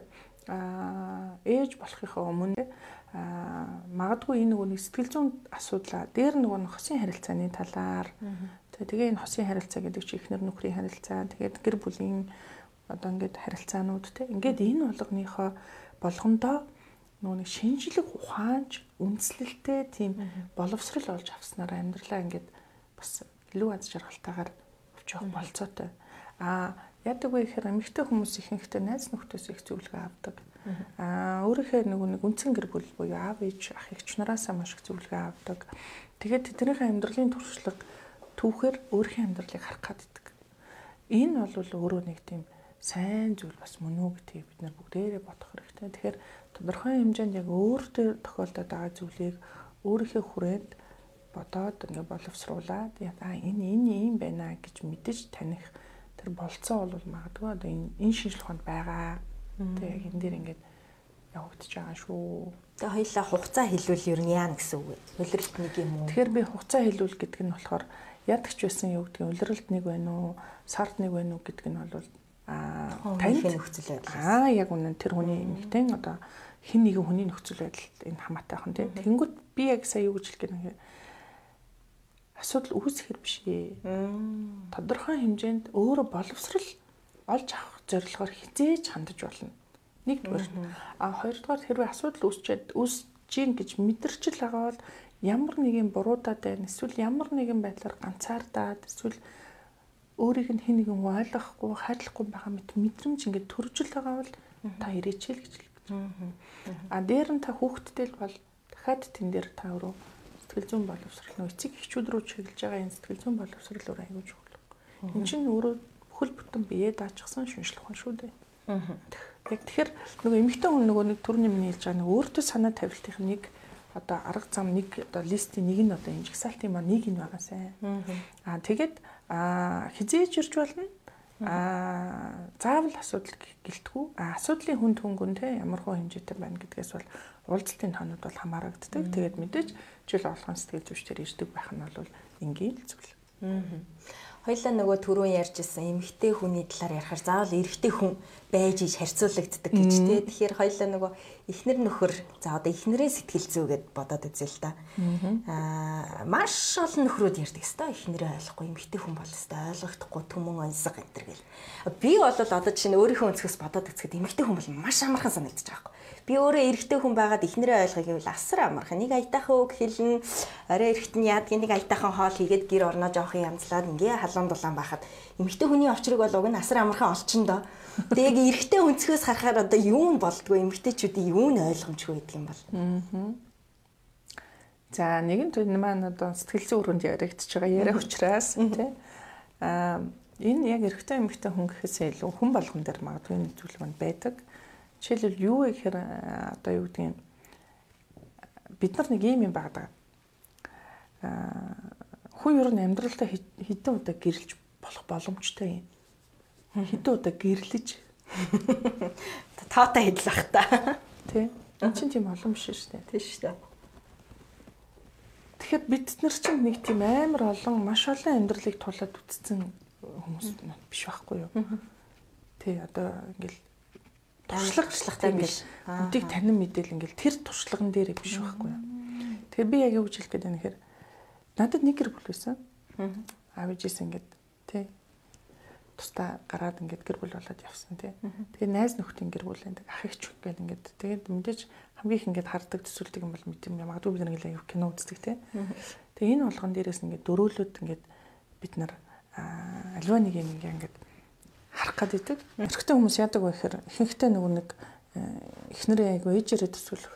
а ээж болохынхаа өмнө а магадгүй энэ нөгөө нэг сэтгэл зүйн асуудлаа дээр нөгөө нэг хосын харилцааны талаар. Тэгээ энэ хосын харилцаа гэдэг чинь эхнэр нөхрийн харилцаа тэгээд гэр бүлийн одоо ингээд харилцаанууд те. Ингээд энэ болгоныхоо болгондоо нөгөө нэг шинжлэх ухаанч үндэслэлтэй тийм боловсрал олж авснараа амьдралаа ингээд бас илүү аз жаргалтайгаар авч явах болцоотой. А яадаг вэ гэхээр эмэгтэй хүмүүс ихэнхдээ найз нөхдөс их зөвлөгөө авдаг. Аа өөрийнхөө нөгөө нэг үндсэн гэр бүл буюу аав ээж ах эгч нараасаа маш их зөвлөгөө авдаг. Тэгээд тэднийхээ амьдралын туршлага түүхээр өөрийнхөө амьдралыг харах гаддаг. Энэ бол өөрөө нэг тийм сайн зүйл бас мөн үү гэдгийг бид нар бүгдээрээ бодох хэрэгтэй. Тэгэхээр тодорхой хэмжээнд яг өөртөө тохиолдоод байгаа зүйлийг өөрийнхөө хүрээнд бодоод ингээ боловсруулад аа энэ энэ юм байна гэж мэдэж таних тэр болцоо бол магадгүй одоо энэ энэ шинжлэх ухаанд байгаа. Тэг яг энэ дээр ингээд явагдаж байгаа шүү. Тэгээ хоёлаа хугацаа хэлвэл ер нь яана гэсэн үг вэ? Улиралт нэг юм уу? Тэгэхээр би хугацаа хэлвэл гэдэг нь болохоор ядагч байсан юу гэдгийг улиралт нэг байна уу, сард нэг байна уу гэдэг нь бол аа танд нөхцөл байдал. Аа яг үнэн тэр хүний эмэгтэй одоо хин нэгэн хүний нөхцөл байдалд энэ хамаатай хан тийм. Тэнгүүд би яг сая юу гэж хэлэх гээд асуудал үүсэхэр биш ээ. Тодорхой хэмжээнд өөрө боловсрал олж авах зорилгоор хизээж хандаж болно. Нэгдүгээр. А хоёрдугаар хэрвээ асуудал үүсчээд үүсэж гэж мэдэрчл байгаа бол ямар нэгэн буруудаад байна эсвэл ямар нэгэн байдлаар ганцаардаад эсвэл өөрийг нь хэн нэгэн ойлгохгүй хайрлахгүй байгаа мэт мэдрэмж ингээд төржил байгаа бол та ирээчэл гэж хэлдэг. А дээр нь та хүүхдтэй л бол дахиад тэн дээр та өөрөө сэтгэл зүйн боловсрал нөө эцэг эхчүүд рүү чиглэж байгаа энэ сэтгэл зүйн боловсрал өөр аягүй чухал. Энэ чинь өөрөө бүх хөл бүтэн бие даачсан шүншлэх хүн шүү дээ. Аа. Яг тэгэхээр нөгөө эмэгтэй хүн нөгөө нэг төрний миний хэлж байгаа нэг өөртөө санаа тавилтын нэг одоо арга зам нэг одоо листийн нэг нь одоо энэ жагсаалтын маа нэг нь байгаа сайн. Аа тэгээд хизээж ирж болно. Аа заавал асуудал гэлтгүү. Аа асуудлын хүнд хөнгөн те ямар хөө хэмжээтэй байна гэдгээс бол уулзалтын тоонууд бол хамаарагддаг. Тэгээд мэдээж жил болгон сэтгэл зүйчдэр ирдэг байх нь бол энгийн зүйл. Аа Хоёлаа нөгөө түрүүн ярьжсэн эмэгтэй хүний талаар ярихаар заавал эрэгтэй хүн байж иж харьцуулагддаг гэж тий. Тэгэхээр хоёлаа нөгөө эхнэр нөхөр за одоо эхнэрийн сэтгэл зүй гэд бодоод үзье л та. Аа маш олон нөхрүүд ярьдаг өстой эхнэрээ ойлгохгүй эмэгтэй хүн бол өстой ойлгохдохгүй түмэн онсог энэ төр гэл. Би бол одоо жишээ нь өөрийнхөө өнцгөөс бодоод үзэхэд эмэгтэй хүн бол маш амархан санагдаж байгаа юм Би өөрөө эрэгтэй хүн байгаад эхнэрээ ойлгох гэвэл асар амархан. Нэг аятайхан үг хэлнэ. Орой эрэхт нь яадгийн нэг аятайхан хоол хийгээд гэр орноо жоохын янзлаад ингээ халуун дулаан байхад эмэгтэй хүний овчрыг бол уг нь асар амархан олчин доо. Яг эрэгтэй өнцгөөс харахаар одоо юу нь болдгоо эмэгтэйчүүдийн юу нь ойлгомжгүй гэдэг юм бол. Аа. За нэгэн төвн маань одоо сэтгэл зүйн өрөөнд яригдчихэж байгаа яриа учраас тий. Аа энэ яг эрэгтэй эмэгтэй хүн гэхээсээ илүү хүн болгон дээр магадгүй нэг зүйл маань байдаг. Жишээлбэл юу вэ гэхээр одоо юу гэдгийг бид нар нэг юм юм байдаг. Аа хүн ер нь амьдралдаа хэдэн удаа гэрэлж болох боломжтой юм. Хэдэн удаа гэрлэж таатай хэдэл ах та. Тэ. Энд чинь тийм олон биш шүү дээ. Тийм шүү дээ. Тэгэхээр бид нар чинь нэг тийм амар олон маш олон амьдралыг тулаад үтцсэн хүмүүс биш байхгүй юу? Тэ одоо ингээл туршлага туршлагатай биш. Өдийг танин мэдээл ингээл тэр туршлаган дээр биш байхгүй юу. Тэгэхээр би яг юу гэж хэлэх гээд байна гэхээр надад нэг гэр бүл байсан. Аав ээжээс ингээд тий тустаа гараад ингээд гэр бүл болоод явсан тий. Тэгээ найз нөхдийн гэр бүл энэ ах ихч гээд ингээд тэгээд мэдээж хамгийн их ингээд хардаг төсөлдөг юм бол мэд юм магадгүй бид ингээд аюу кино үздэг тий. Тэгээ энэ болгон дээрээс ингээд дөрөөлөд ингээд бид нар альва нэг юм ингээд харах гад идэг. Эрэгтэй хүмүүс яадаг вэ гэхээр ихэнхдээ нөгөө нэг э, эхнэрээ айгу ээжээрээ төсөөлөх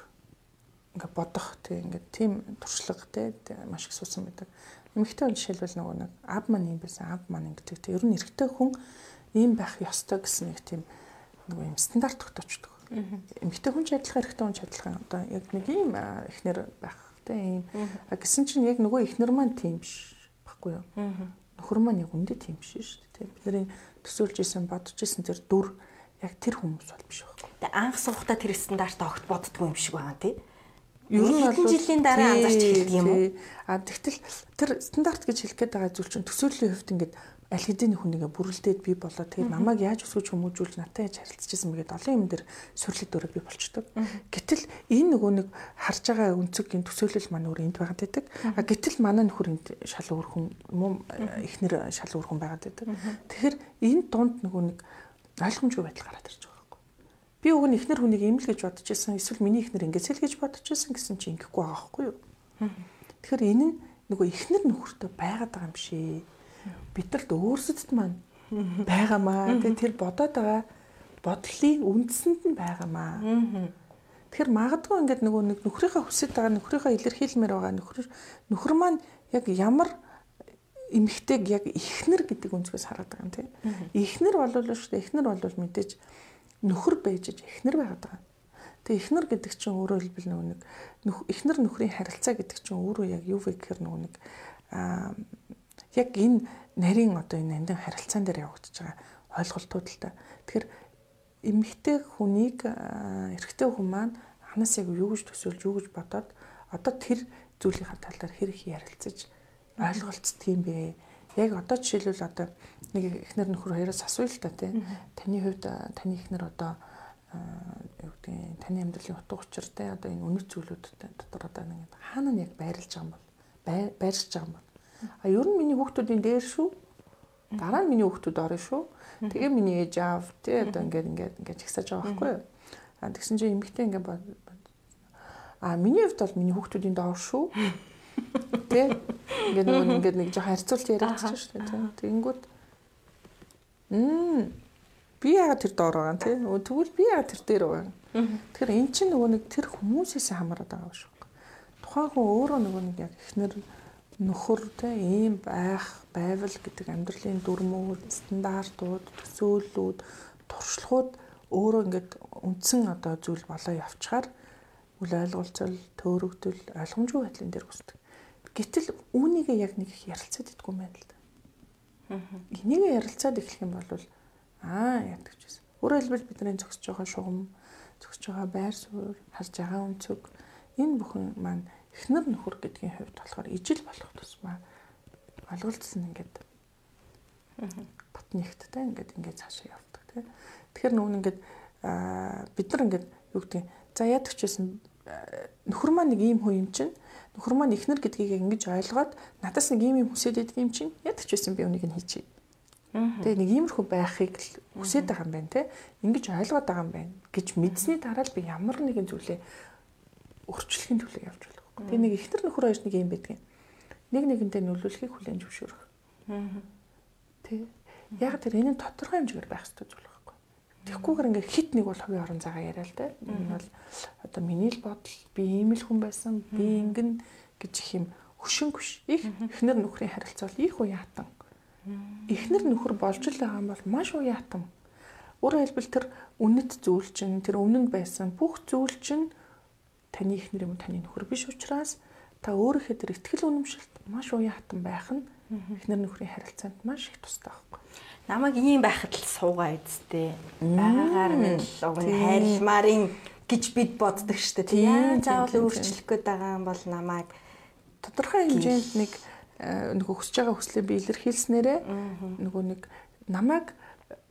ингээ бодох тэг ингээ тийм туршлага те маш их суусан байдаг. Эмэгтэй хүн жишээлбэл нөгөө нэг ав маань юм байсан ав маань ингэдэг те ер нь эрэгтэй хүн ийм байх ёстой гэсэн нэг тийм нөгөө юм стандарт тогтоочдөг. Эмэгтэй хүн ч адилхан эрэгтэй хүн ч адилхан одоо яг нэг ийм эхнэр байх те ийм гэсэн чинь яг нөгөө эхнэр маань тийм биш баггүй юу. Нөхөр маань яг үндэ тийм биш шүү дээ. Бидний төсөөлж исэн бодож исэн тэр дүр яг тэр хүмүүс бол биш байхгүй. Тэгээ анх суухдаа тэр стандарт огт боддгоо юм шиг байгаа тий. Ер нь бол жилийн дараа анзаарч хэлдэг юм уу? А тэгтэл тэр стандарт гэж хэлэх гээд байгаа зүйл чинь төсөөлийн хувьд ингээд аль хэдийн хүнийгээ бүрэлдээд би болоо тэгээд намайг яаж өсгөж хүмүүжүүлж надтай яаж харилцажсэн мэгээд олон юм дээр сурлаг дөрөв би болчдөг. Гэтэл энэ нөгөө нэг харж байгаа өнцөг энэ төсөөлөл маань өөр энд байгаад байдаг. А гэтэл манай нөхөр энд шал өөр хүн муу ихнэр шал өөр хүн байгаад байдаг. Тэгэхээр энэ дунд нөгөө нэг ойлгомжгүй байдал гараад ирж байгаа байхгүй. Би уг нь ихнэр хүнийг имэл гэж бодож байсан эсвэл миний ихнэр ингэсэл гэж бодож байсан гэсэн чи ингэхгүй байгаа байхгүй юу? Тэгэхээр энэ нь нөгөө ихнэр нөхөртөө байгаад байгаа юм шээ бидрэлд өөрсдөд маань байгаамаа. Тэгээ тэр бодоод байгаа бодлын үндсэнд нь байгаамаа. Тэгэхээр магадгүй ингээд нөгөө нэг нөхрийнхөө хүсэж байгаа нөхрийнхөө илэрхийлмээр байгаа нөхөр нөхөр маань яг ямар эмэгтэйг яг ихнэр гэдэг өнцгөөс хараад байгаа юм тийм. Ихнэр болвол шүү дээ. Ихнэр болвол мэдээж нөхөр байж ихнэр байгаад байгаа. Тэгээ ихнэр гэдэг чинь өөрөө хэлбэл нөгөө нэг ихнэр нөхрийн харилцаа гэдэг чинь өөрөө яг юу вэ гэхээр нөгөө нэг аа яг энэ нарийн одоо энэ амдын харилцаан дээр явагдаж байгаа ойлголтууд л та. Тэгэхээр эмэгтэй хүнийг эрэгтэй хүн маань ханаас яг юу гэж төсөөлж юу гэж бодоод одоо тэр зүйлийнхаа тал дээр хэрэг ярилцаж ойлголцдог юм бэ. Яг одоо жишээлбэл одоо нэг эхнэр нөхөр хоёроос асууя л та тий. Таны хувьд таны эхнэр одоо юу гэдэг таны амьдралын утга учир те одоо энэ үнэт зүйлүүд дотор одоо нэг хаана нь яг байрлаж байгаа юм бол байршиж байгаа юм бол А ер нь миний хүүхдүүдийн дээр шүү. Дараа нь миний хүүхдүүд орно шүү. Тэгээ миний ээж аав тий одоо ингээд ингээд ингээд чагсааж байгаа байхгүй юу? А тэгсэн чинь эмэгтэй ингээд А миний хувьд бол миний хүүхдүүдийн доор шүү. Тэ ингээд нөгөө ингээд нэг жоохон харьцуулт яриад чинь шүү дээ. Тэгэнгүүт мм би яагаад тэр доор байгаа тий? Тэгвэл би яагаад тэр дээр байгаа. Тэгэхээр эн чинь нөгөө нэг тэр хүмүүсээс хамаарат байгаа шүү. Тухайн хүн өөрөө нөгөө нэг яг ихнэр нөхөр те ийм байх байвал гэдэг амьдралын дүрмүүд, стандартууд, төсөөллүүд, туршлагууд өөрөө ингээд үндсэн одоо зүйл болоо явчихаар үл ойлголцол, төөрөгдөл, ойлгомжгүй байдлын дээр үүсдэг. Гэтэл үүнийг яг нэг их ярилцаад идэггүй юм байна л да. Энийг ярилцаад эхлэх юм бол аа яддаг ч гэсэн. Өөрөөр хэлбэл бидний зөксөж байгаа шугам, зөксөж байгаа байр суурь, харж байгаа өнцөг энэ бүхэн маань эхнэр нөхөр гэдгийн хувьд болохоор ижил болох тусмаа ойлголцсон ингээд бат нэгттэй ингээд ингээд цаашаа явдаг тийм. Тэгэхээр нүүн ингээд бид нар ингээд юу гэдэг за яадаг ч гэсэн нөхөр маань нэг ийм хүн юм чинь нөхөр маань ихнэр гэдгийг ингэж ойлгоод надаас нэг ийм юм хүсээд байдаг юм чинь яадаг ч байсан би үнийг нь хийчихье. Тэгээ нэг иймэрхүү байхыг л хүсээд байгаа юм байна те. Ингэж ойлгоод байгаа юм байна гэж мэдсэний дараа л би ямар нэгэн зүйлээ өөрчлөхийн төлөө явж байгаа. Тэгээ нэг ихнэр нөхөр хоёр нэг юм байдаг. Нэг нэгэнтэй нөлөөлөхийг хүлээн зөвшөөрөх. Тэ. Яг тэр энэ тодорхой хэмжээгээр байх хэрэгтэй зүйл Тэгхгүйгээр ингээ хит нэг бол хувийн орон цагаа яриа л да. Энэ бол одоо миний л бодол би ийм л хүн байсан. Би ингэн гэж их юм хөшинг биш. Их эхнэр нөхрийн харилцаа бол их уяатан. Эхнэр нөхөр болж л байгаа юм бол маш уяатан. Өөрөөр хэлбэл тэр үнэт зүйл чинь тэр өмнөнд байсан бүх зүйл чинь таны эхнэр юм таны нөхөр биш учраас та өөрийнхөө тэр ихтгэл үнэмшилт маш уяатан байх нь эхнэр нөхрийн харилцаанд маш их тустай байхгүй намайг ийм байхад л суугаа эзтэй. Байгаагаар нь л уг нь хайрламарын гэж бид боддог шүү дээ. Тийм заавал өөрчлөх гээд байгаа юм бол намайг тодорхой хэмжээнд нэг э, нөгөө хүсэж байгаа хүслээ би илэрхийлснээрээ нөгөө нэг намайг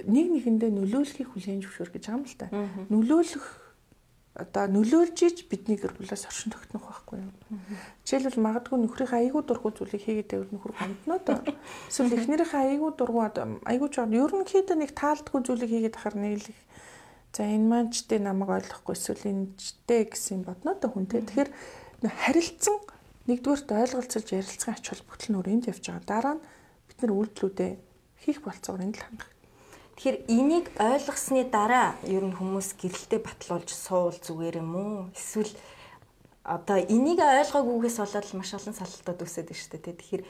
нэг нэгэндээ нөлөөлөхийг хүлээн зөвшөөр гэж байгаа юм л та. Нөлөөлөх одоо нөлөөлж иж бидний гэр бүлээс оршин тогтнох байхгүй юу. Жишээлбэл магадгүй нөхрийнхээ айгүй дургу зүйлийг хийгээд байвал нөхөр гомдноо доо. Эсвэл эхнэрийнхээ айгүй дургу айгүй жоо ерөнхийдөө нэг таалдгүй зүйлийг хийгээд ахаар нийлэх. За энэ маань ч тэ намайг ойлгохгүй эсвэл энэ ч тэ гэсэн бодноо доо хүн тэ. Тэгэхээр харилцсан нэгдүгээрт ойлголцолж ярилцсан ач холбогдол нь өрөөнд явж байгаа. Дараа нь бид нар үйлдэлүүдээ хийх болцоогоор энэ л хандах Тэгэхээр энийг ойлгосны дараа ер нь хүмүүс гэрэлтэй батлуулж суул зүгээр юм уу? Эсвэл одоо энийг ойлгоогүйгээс болоод маш олон салалтууд үүсэдэг шүү дээ. Тэгэхээр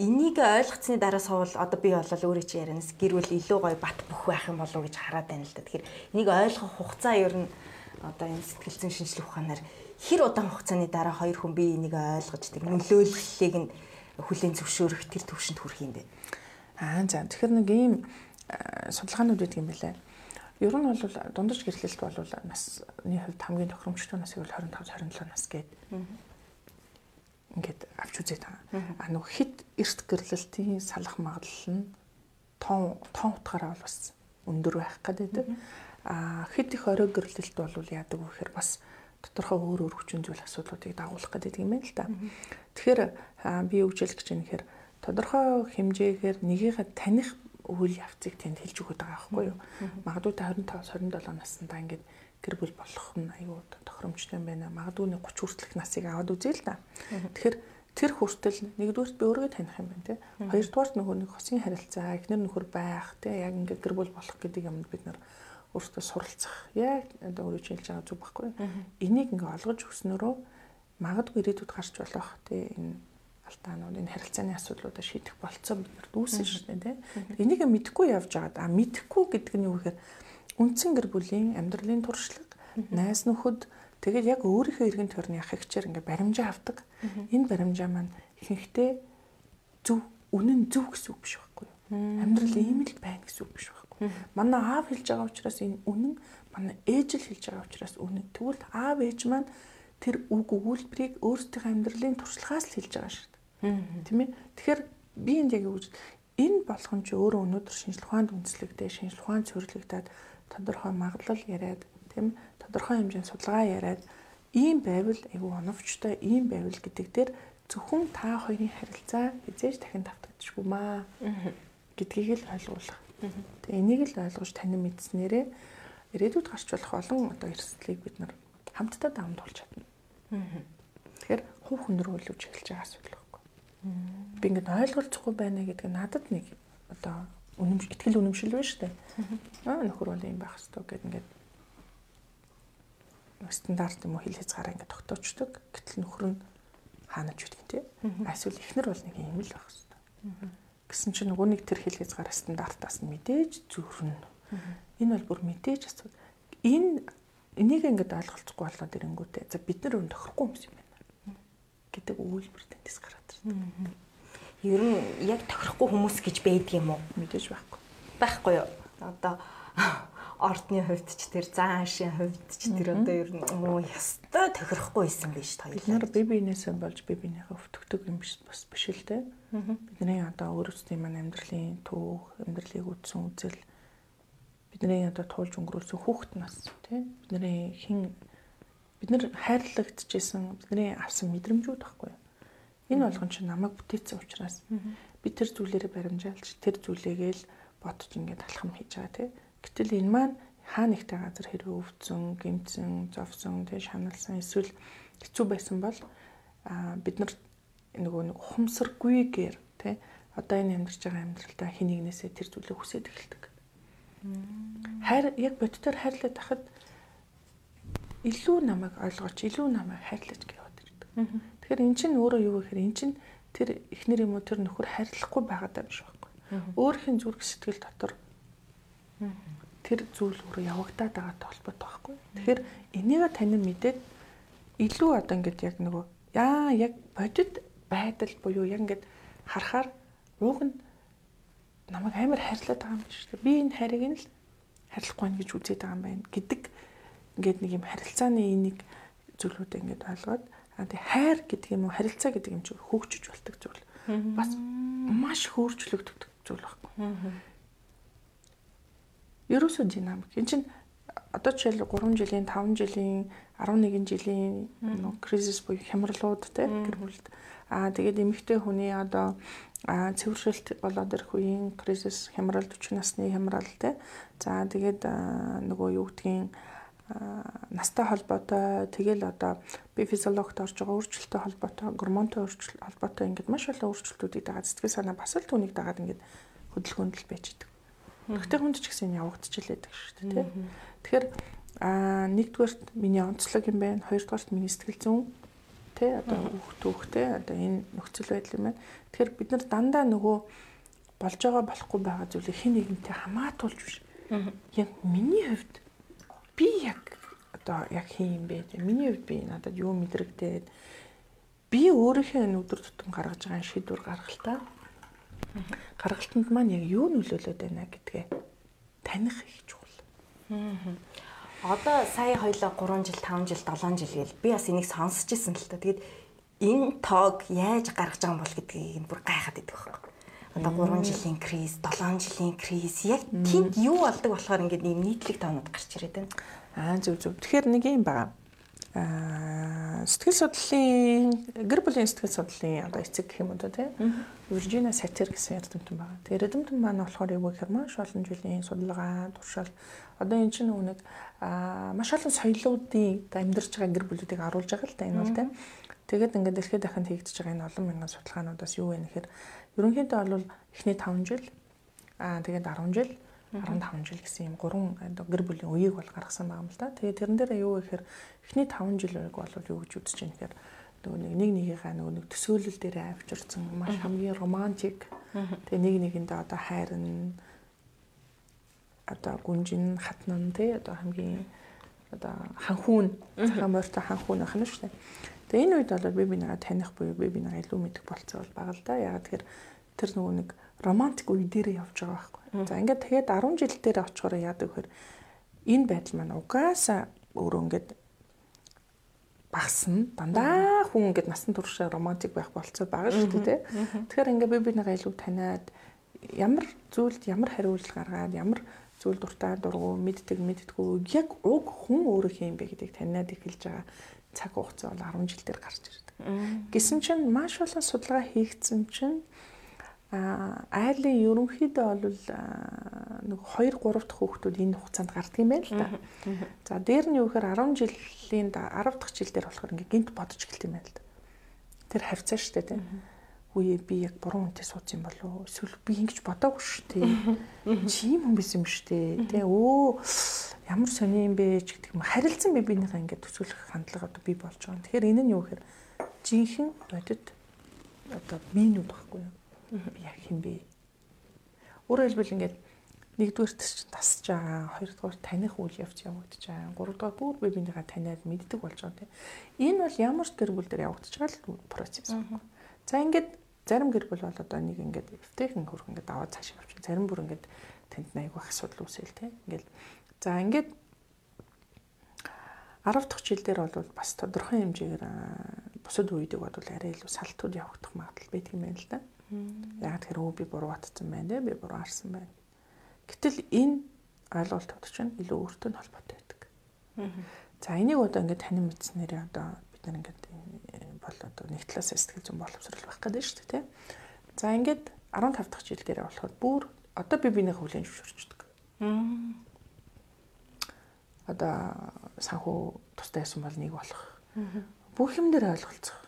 энийг ойлгоцсны дараа суул одоо би болол өөрөө чи ярианаас гэр бүл илүү гоё бат бөх байх юм болов уу гэж хараад байна л да. Тэгэхээр энийг ойлгох хугацаа ер нь одоо энэ сэтгэл зүйн шинжилгээ ухаанаар хэр удаан хугацааны дараа хоёр хүн би энийг ойлгож тэр нөлөөллийг нь хүлээн зөвшөөрөх тэр төвшөнд хүрэх юм бэ. Аа за тэгэхээр нэг ийм судалгаанууд байдаг юм билээ. Ер нь бол дундаж гэрлэлт бол насны хувьд хамгийн тохиромжтой насыг бол 25 27 нас гээд ингээд авч үзээд байгаа. А нөгөө хит эрт гэрлэлтийн салах магадлал нь тон тон утгаараа бол бас өндөр байх гэдэг. А хит их орой гэрлэлт бол яадаг вэ гэхээр бас тодорхой өөр өөр хүчин зүйл асуудлуудыг дагуулах гэдэг юм байна л да. Тэгэхээр би юу гэж байна гэхээр тодорхой хэмжээгээр нэгийгээ таних үйл явцыг тэнд хэлж өгöd байгаа байхгүй юу. Магадгүй та 25 27 наснда ингээд гэр бүл болох нь аюу тохиромжтой юм байна. Магадгүй нэг 30 хүртэлх насыг аваад үзье л да. Тэгэхээр тэр хүртэл нэгдүгürt би өөрийгөө таних юм байна те. Хоёрдугаарт нөгөө нэг хосын харилцаа, эхнэр нөхөр байх те. Яг ингээд гэр бүл болох гэдэг юмд бид нар өөртөө суралцах. Яг одоо өөрөө хэлж байгаа зүг байхгүй юу. Энийг ингээ олгож өгснөрөө магадгүй ирээдүйд гарч болох те энэ алдаанууд энэ харилцааны асуудлуудаа шийдэх болцоо бид нарт үүсэн шүү дээ тийм. Энийг мэдэхгүй явж байгаа. А мэдэхгүй гэдэг нь юу гэхээр үндсэн гэр бүлийн амьдралын туршлага, найз нөхөд тэгээд яг өөрийнхөө иргэн тойрны ах эгчээр ингээ баримжаа авдаг. Энэ баримжаа маань ихэнхдээ зөв үнэн зөв гэсэн үг биш байхгүй юу? Амьдрал ийм л байна гэсэн үг биш байхгүй юу? Манай аав хэлж байгаа учраас энэ үнэн, манай ээж л хэлж байгаа учраас үнэн. Тэгвэл аав ээж маань тэр үг өгүүлбэрийг өөрсдийн амьдралын туршлагаас л хэлж байгаа шүү Тийм ээ. Тэгэхээр би энд яг юу гэж энэ болгон чи өөрөө өнөөдөр шинжлэх ухаанд үндэслэгдээ шинжлэх ухаанд цэвэрлэгдээд тодорхой магадлал яриад тийм тодорхой хэмжээний судалгаа яриад ийм байвал айгүй оновчтой ийм байвал гэдэг дээр зөвхөн та хоёрын харилцаа хизээж дахин давтагдчихгүй маа гэдгийг л ойлгуулах. Тэгээ энийг л ойлгож танин мэдснээрээ ирээдүйд гарч болох олон одоо эрсдлийг бид нар хамтдаа давамд болж чадна. Тэгэхээр хувь хүн рүү илүү чиглэж байгаа асуудал би ингээд ойлголцохгүй байна гэдэг нь надад нэг одоо үнэмш ихтгэл үнэмшил байна шүү дээ. Аа нөхөр бол юм байх хэрэгтэй гэдэг ингээд стандарт юм уу хил хязгаараа ингээд тогтоочдөг. Гэтэл нөхөр нь хаанаж үтгэн тий. Эсвэл ихнэр бол нэг юм л байх хэвээр. Гэсэн чинь нөгөө нэг тэр хэлхээс гараа стандартаас нь мэдээж зүрхнэ. Энэ бол бүр мэдээж асуудал. Энэ энийг ингээд ойлголцохгүй болоод ирэнгүүтээ за бид нар өн тохирохгүй юм юм гэдэг үйлбэр тэндээс гараад ирсэн. Ер нь яг тохирохгүй хүмүүс гэж байдаг юм уу? Мэдээж байхгүй. Байхгүй юу? Одоо ордны хувьд ч тэр заашийн хувьд ч тэр одоо ер нь оо ястай тохирохгүй байсан биш та бид нар бие биенээсээ болж бие биенийхээ өвтгдөг юм биш бас биш л те бидний одоо өөрсдийн маань амьдралын түүх амьдралыг үтсэн үзэл бидний одоо туулж өнгөрүүлсэн хүүхэд нас те бидний хин бид нар хайрлагдчихсэн бидний авсан мэдрэмжүүд байхгүй энэ болгон чинь намайг бүтээсэн учраас би тэр зүйлээрээ баримжаалж тэр зүйлээгээл бодож ингээд алхам хийж байгаа те. Гэтэл энэ маань хаа нэгтэй газар хэрэг өвдсөн, гэмтсэн, зовсон, тэг шаналсан эсвэл хэцүү байсан бол бид нар нөгөө нэг ухамсаргүйгээр тий одоо энэ амьдарч байгаа амьдралдаа хин нэгнээсээ тэр зүйлийг хүсэж эхэлдэг. Хайр яг бодтоор хайрлаад тахад илүү намайг ойлгооч, илүү намайг хайрлаж гэж бодож ирдэг. Тэгэхээр эн чинь өөрөө юу гэхээр эн чинь тэр эхнэр юм уу тэр нөхөр хайрлахгүй байгаад байгаа биш байхгүй. Өөрхийн зүрх сэтгэл дотор тэр зүйл өөрөө явагдаад байгаатай холбоотой байхгүй. Тэгэхээр энийг тань мэдээд илүү одоо ингээд яг нөгөө яа яг бодит байдал буюу яг ингээд харахаар ууг нь намайг амар хайрлаад байгаа юм биш үү? Би энэ хайрыг нь л хайрлахгүй байх гэж үзээд байгаа юм байна гэдэг ингээд нэг юм харилцааны энийг зүйлүүдээ ингээд ойлгоод а тий хайр гэдэг юм уу харилцаа гэдэг юм чи хөгжиж болдог зүйл. Бас маш хөөрчлөгддөг зүйл байхгүй. Ерөөсөө динамик. Энд чинь одоо жишээл 3 жилийн, 5 жилийн, 11 жилийн кризис буюу хямралууд те гэр бүлд. Аа тэгээд эмэгтэй хүний одоо цэвэршилт болоод ирэх үеийн кризис хямрал 40 насны хямрал те. За тэгээд нөгөө юу гэдгийг настай холбоотой тэгэл одоо би физиологт орж байгаа өөрчлөлттэй холбоотой гормонтой өөрчлөлт холбоотой ингээд маш олон өөрчлөлтүүдийг дагаад сэтгэл санаа бас л түүнийг дагаад ингээд хөдөлгөөнд л байж идэг. Тэгтээ хүнд ч гэсэн явагдчихлээ гэдэг шүү дээ тий. Тэгэхээр аа нэгдүгээрт миний онцлог юм байна. Хоёрдугаарт миний сэтгэл зүйн тий одоо хүүхд түүхтэй одоо энэ нөхцөл байдал юм байна. Тэгэхээр бид нар дандаа нөгөө болж байгаа болохгүй байгаа зүйлийг хэн нэгнтэй хамаатуулж биш. Яг миний хувьд би яг одоо яг хин юм бэ? Миний хувьд би надад юу мэдрэгдээд би өөрийнхөө өдөр тутам гаргаж байгаа шийдвэр гаргалтаа гаргалтанд маань яг юу нөлөөлөд байна гэдгээ таних их чухал. Одоо сая хоёлоо 3 жил, 5 жил, 7 жил гээл би бас энийг сонсч ирсэн л та. Тэгээд энэ тоог яаж гаргаж байгаа юм бол гэдгийг бүр гайхаад идэх байхгүй. Одоо 3 жилийн криз, 7 жилийн криз яг тэнд юу болдог болохоор ингээд ийм нийтлэг тоонууд гарч ирээд байна. Аа зөв зөв. Тэгэхээр нэг юм байгаа сэтгэл судлалын гэр бүлийн сэтгэл судлалын одоо эцэг гэх юм уу те Виржиниа Сатир гэсэн эрдэмтэн байна. Тэр эрдэмтэн маань болохоор юу гэхээр маш олон жилийн судалгаа, туршил одоо эн чинь нэг маш олон соёлоодын амьдарч байгаа гэр бүлүүдийг харуулж байгаа л да энэ бол те. Тэгээд ингээд дэлхийд дахинд хийгдэж байгаа энэ олон мянган судалгаануудаас юу вэ гэхээр ерөнхийдөө бол эхний 5 жил аа тэгээд 10 жил 15 жил гэсэн юм гурван гэр бүлийн үеийг бол гаргасан байгаа юм л да. Тэгээд тэрэн дээр юу гэхээр эхний 5 жилийг бол юу гэж үзэж байна гэхээр нөгөө нэг нэгнийхээ нөгөө нэг төсөөлөл дээр авчирсан маш хамгийн романтик. Тэгээ нэг нэгэндээ одоо хайрна одоо гүнжин хатнан тий одоо хамгийн одоо ханхүүн цагаан морьтой ханхүүн байх нь шүү дээ. Тэгээ энэ үед бол би бинийгаа таних буюу би бинийгаа илүү мэдэх болцоо бол бага л да. Ягаад тэгэхээр тэр нөгөө нэг романтик үе дээрээ явж байгаа байхгүй За ингээд тэгээд 10 жил дээр очихоор яадаг вэхээр энэ байдал маань угаасаа өөрөө ингээд багасна. Дандаа хүн ингээд насан туршаа романтик байх болцоо байгаа шүү дээ. Тэгэхээр ингээд би бинийгаа илүү таниад ямар зүйлд ямар хариулт гаргаад ямар зүйл дуртай дургу мэддэг мэддэггүй яг уг хүн өөрөө юм бэ гэдгийг таниад эхэлж байгаа цаг хугацаа бол 10 жил дээр гарч ирдэг. Гэсэн чинь маш олон судалгаа хийгдсэн чинь айлын ерөнхийдөө бол нэг 2 3 дахь хүүхдүүд энэ хугацаанд гардаг юм байна л да. За дээр нь юу гэхээр 10 жилийн 10 дахь жил дээр болохоор ингээ гинт бодож эхэлт юм байна л да. Тэр хавцаа штэ тийм. Үе би яг буруу үнтэй суудсан юм болов? Эсвэл би ингэж бодоогүй шүү дээ. Чи юм хүн биш юм шүү дээ. Тэ өө ямар сони юм бэ ч гэдэг юм. Харилцан би бинийхээ ингээд төсөөлөх хандлага одоо би болж байгаа. Тэгэхээр энэ нь юу гэхээр жинхэнэ бодит одоо минут баггүй юу? Би яг хин бэ? Өөрөөр хэлбэл ингээд нэгдүгээр чинь тасж байгаа, хоёрдугаар таних үйл явц явагдаж байгаа, гуравдугаар бүр би бинийгаа таниад мэддэг болж байгаа тийм. Энэ бол ямар ч гэр бүл дээр явагдаж байгаа л процесс. За ингээд зарим гэр бүл бол одоо нэг ингээд эвтэйхэн хөрх ингээд аваад цааш явчих. Зарим бүр ингээд танд айгүй асуудал үүсэл тийм. Ингээд за ингээд 10 дахь жил дээр бол бас тодорхой хэмжээгээр бусад үеийг бодвол арай илүү салтууд явагдах магадлал байдаг юм байна л да. Яг тэр өө би буруу батсан байна, би буруу харсан байна Гэтэл энэ ойлголтууд чинь илүү өөртөө нь холбоотой байдаг. За энийг одоо ингээд танин мэдснээр одоо бид нар ингээд нэг талаас сэтгэл зүйн боловсрол байх гэдэг шүү дээ тий. За ингээд 15 дахь жил дээр болохоор бүр одоо би бинийхээ хүлэн зөвшөөрчдөг. Одоо санхүү тустай байсан бол нэг болох. Бүх юм дээр ойлголцох.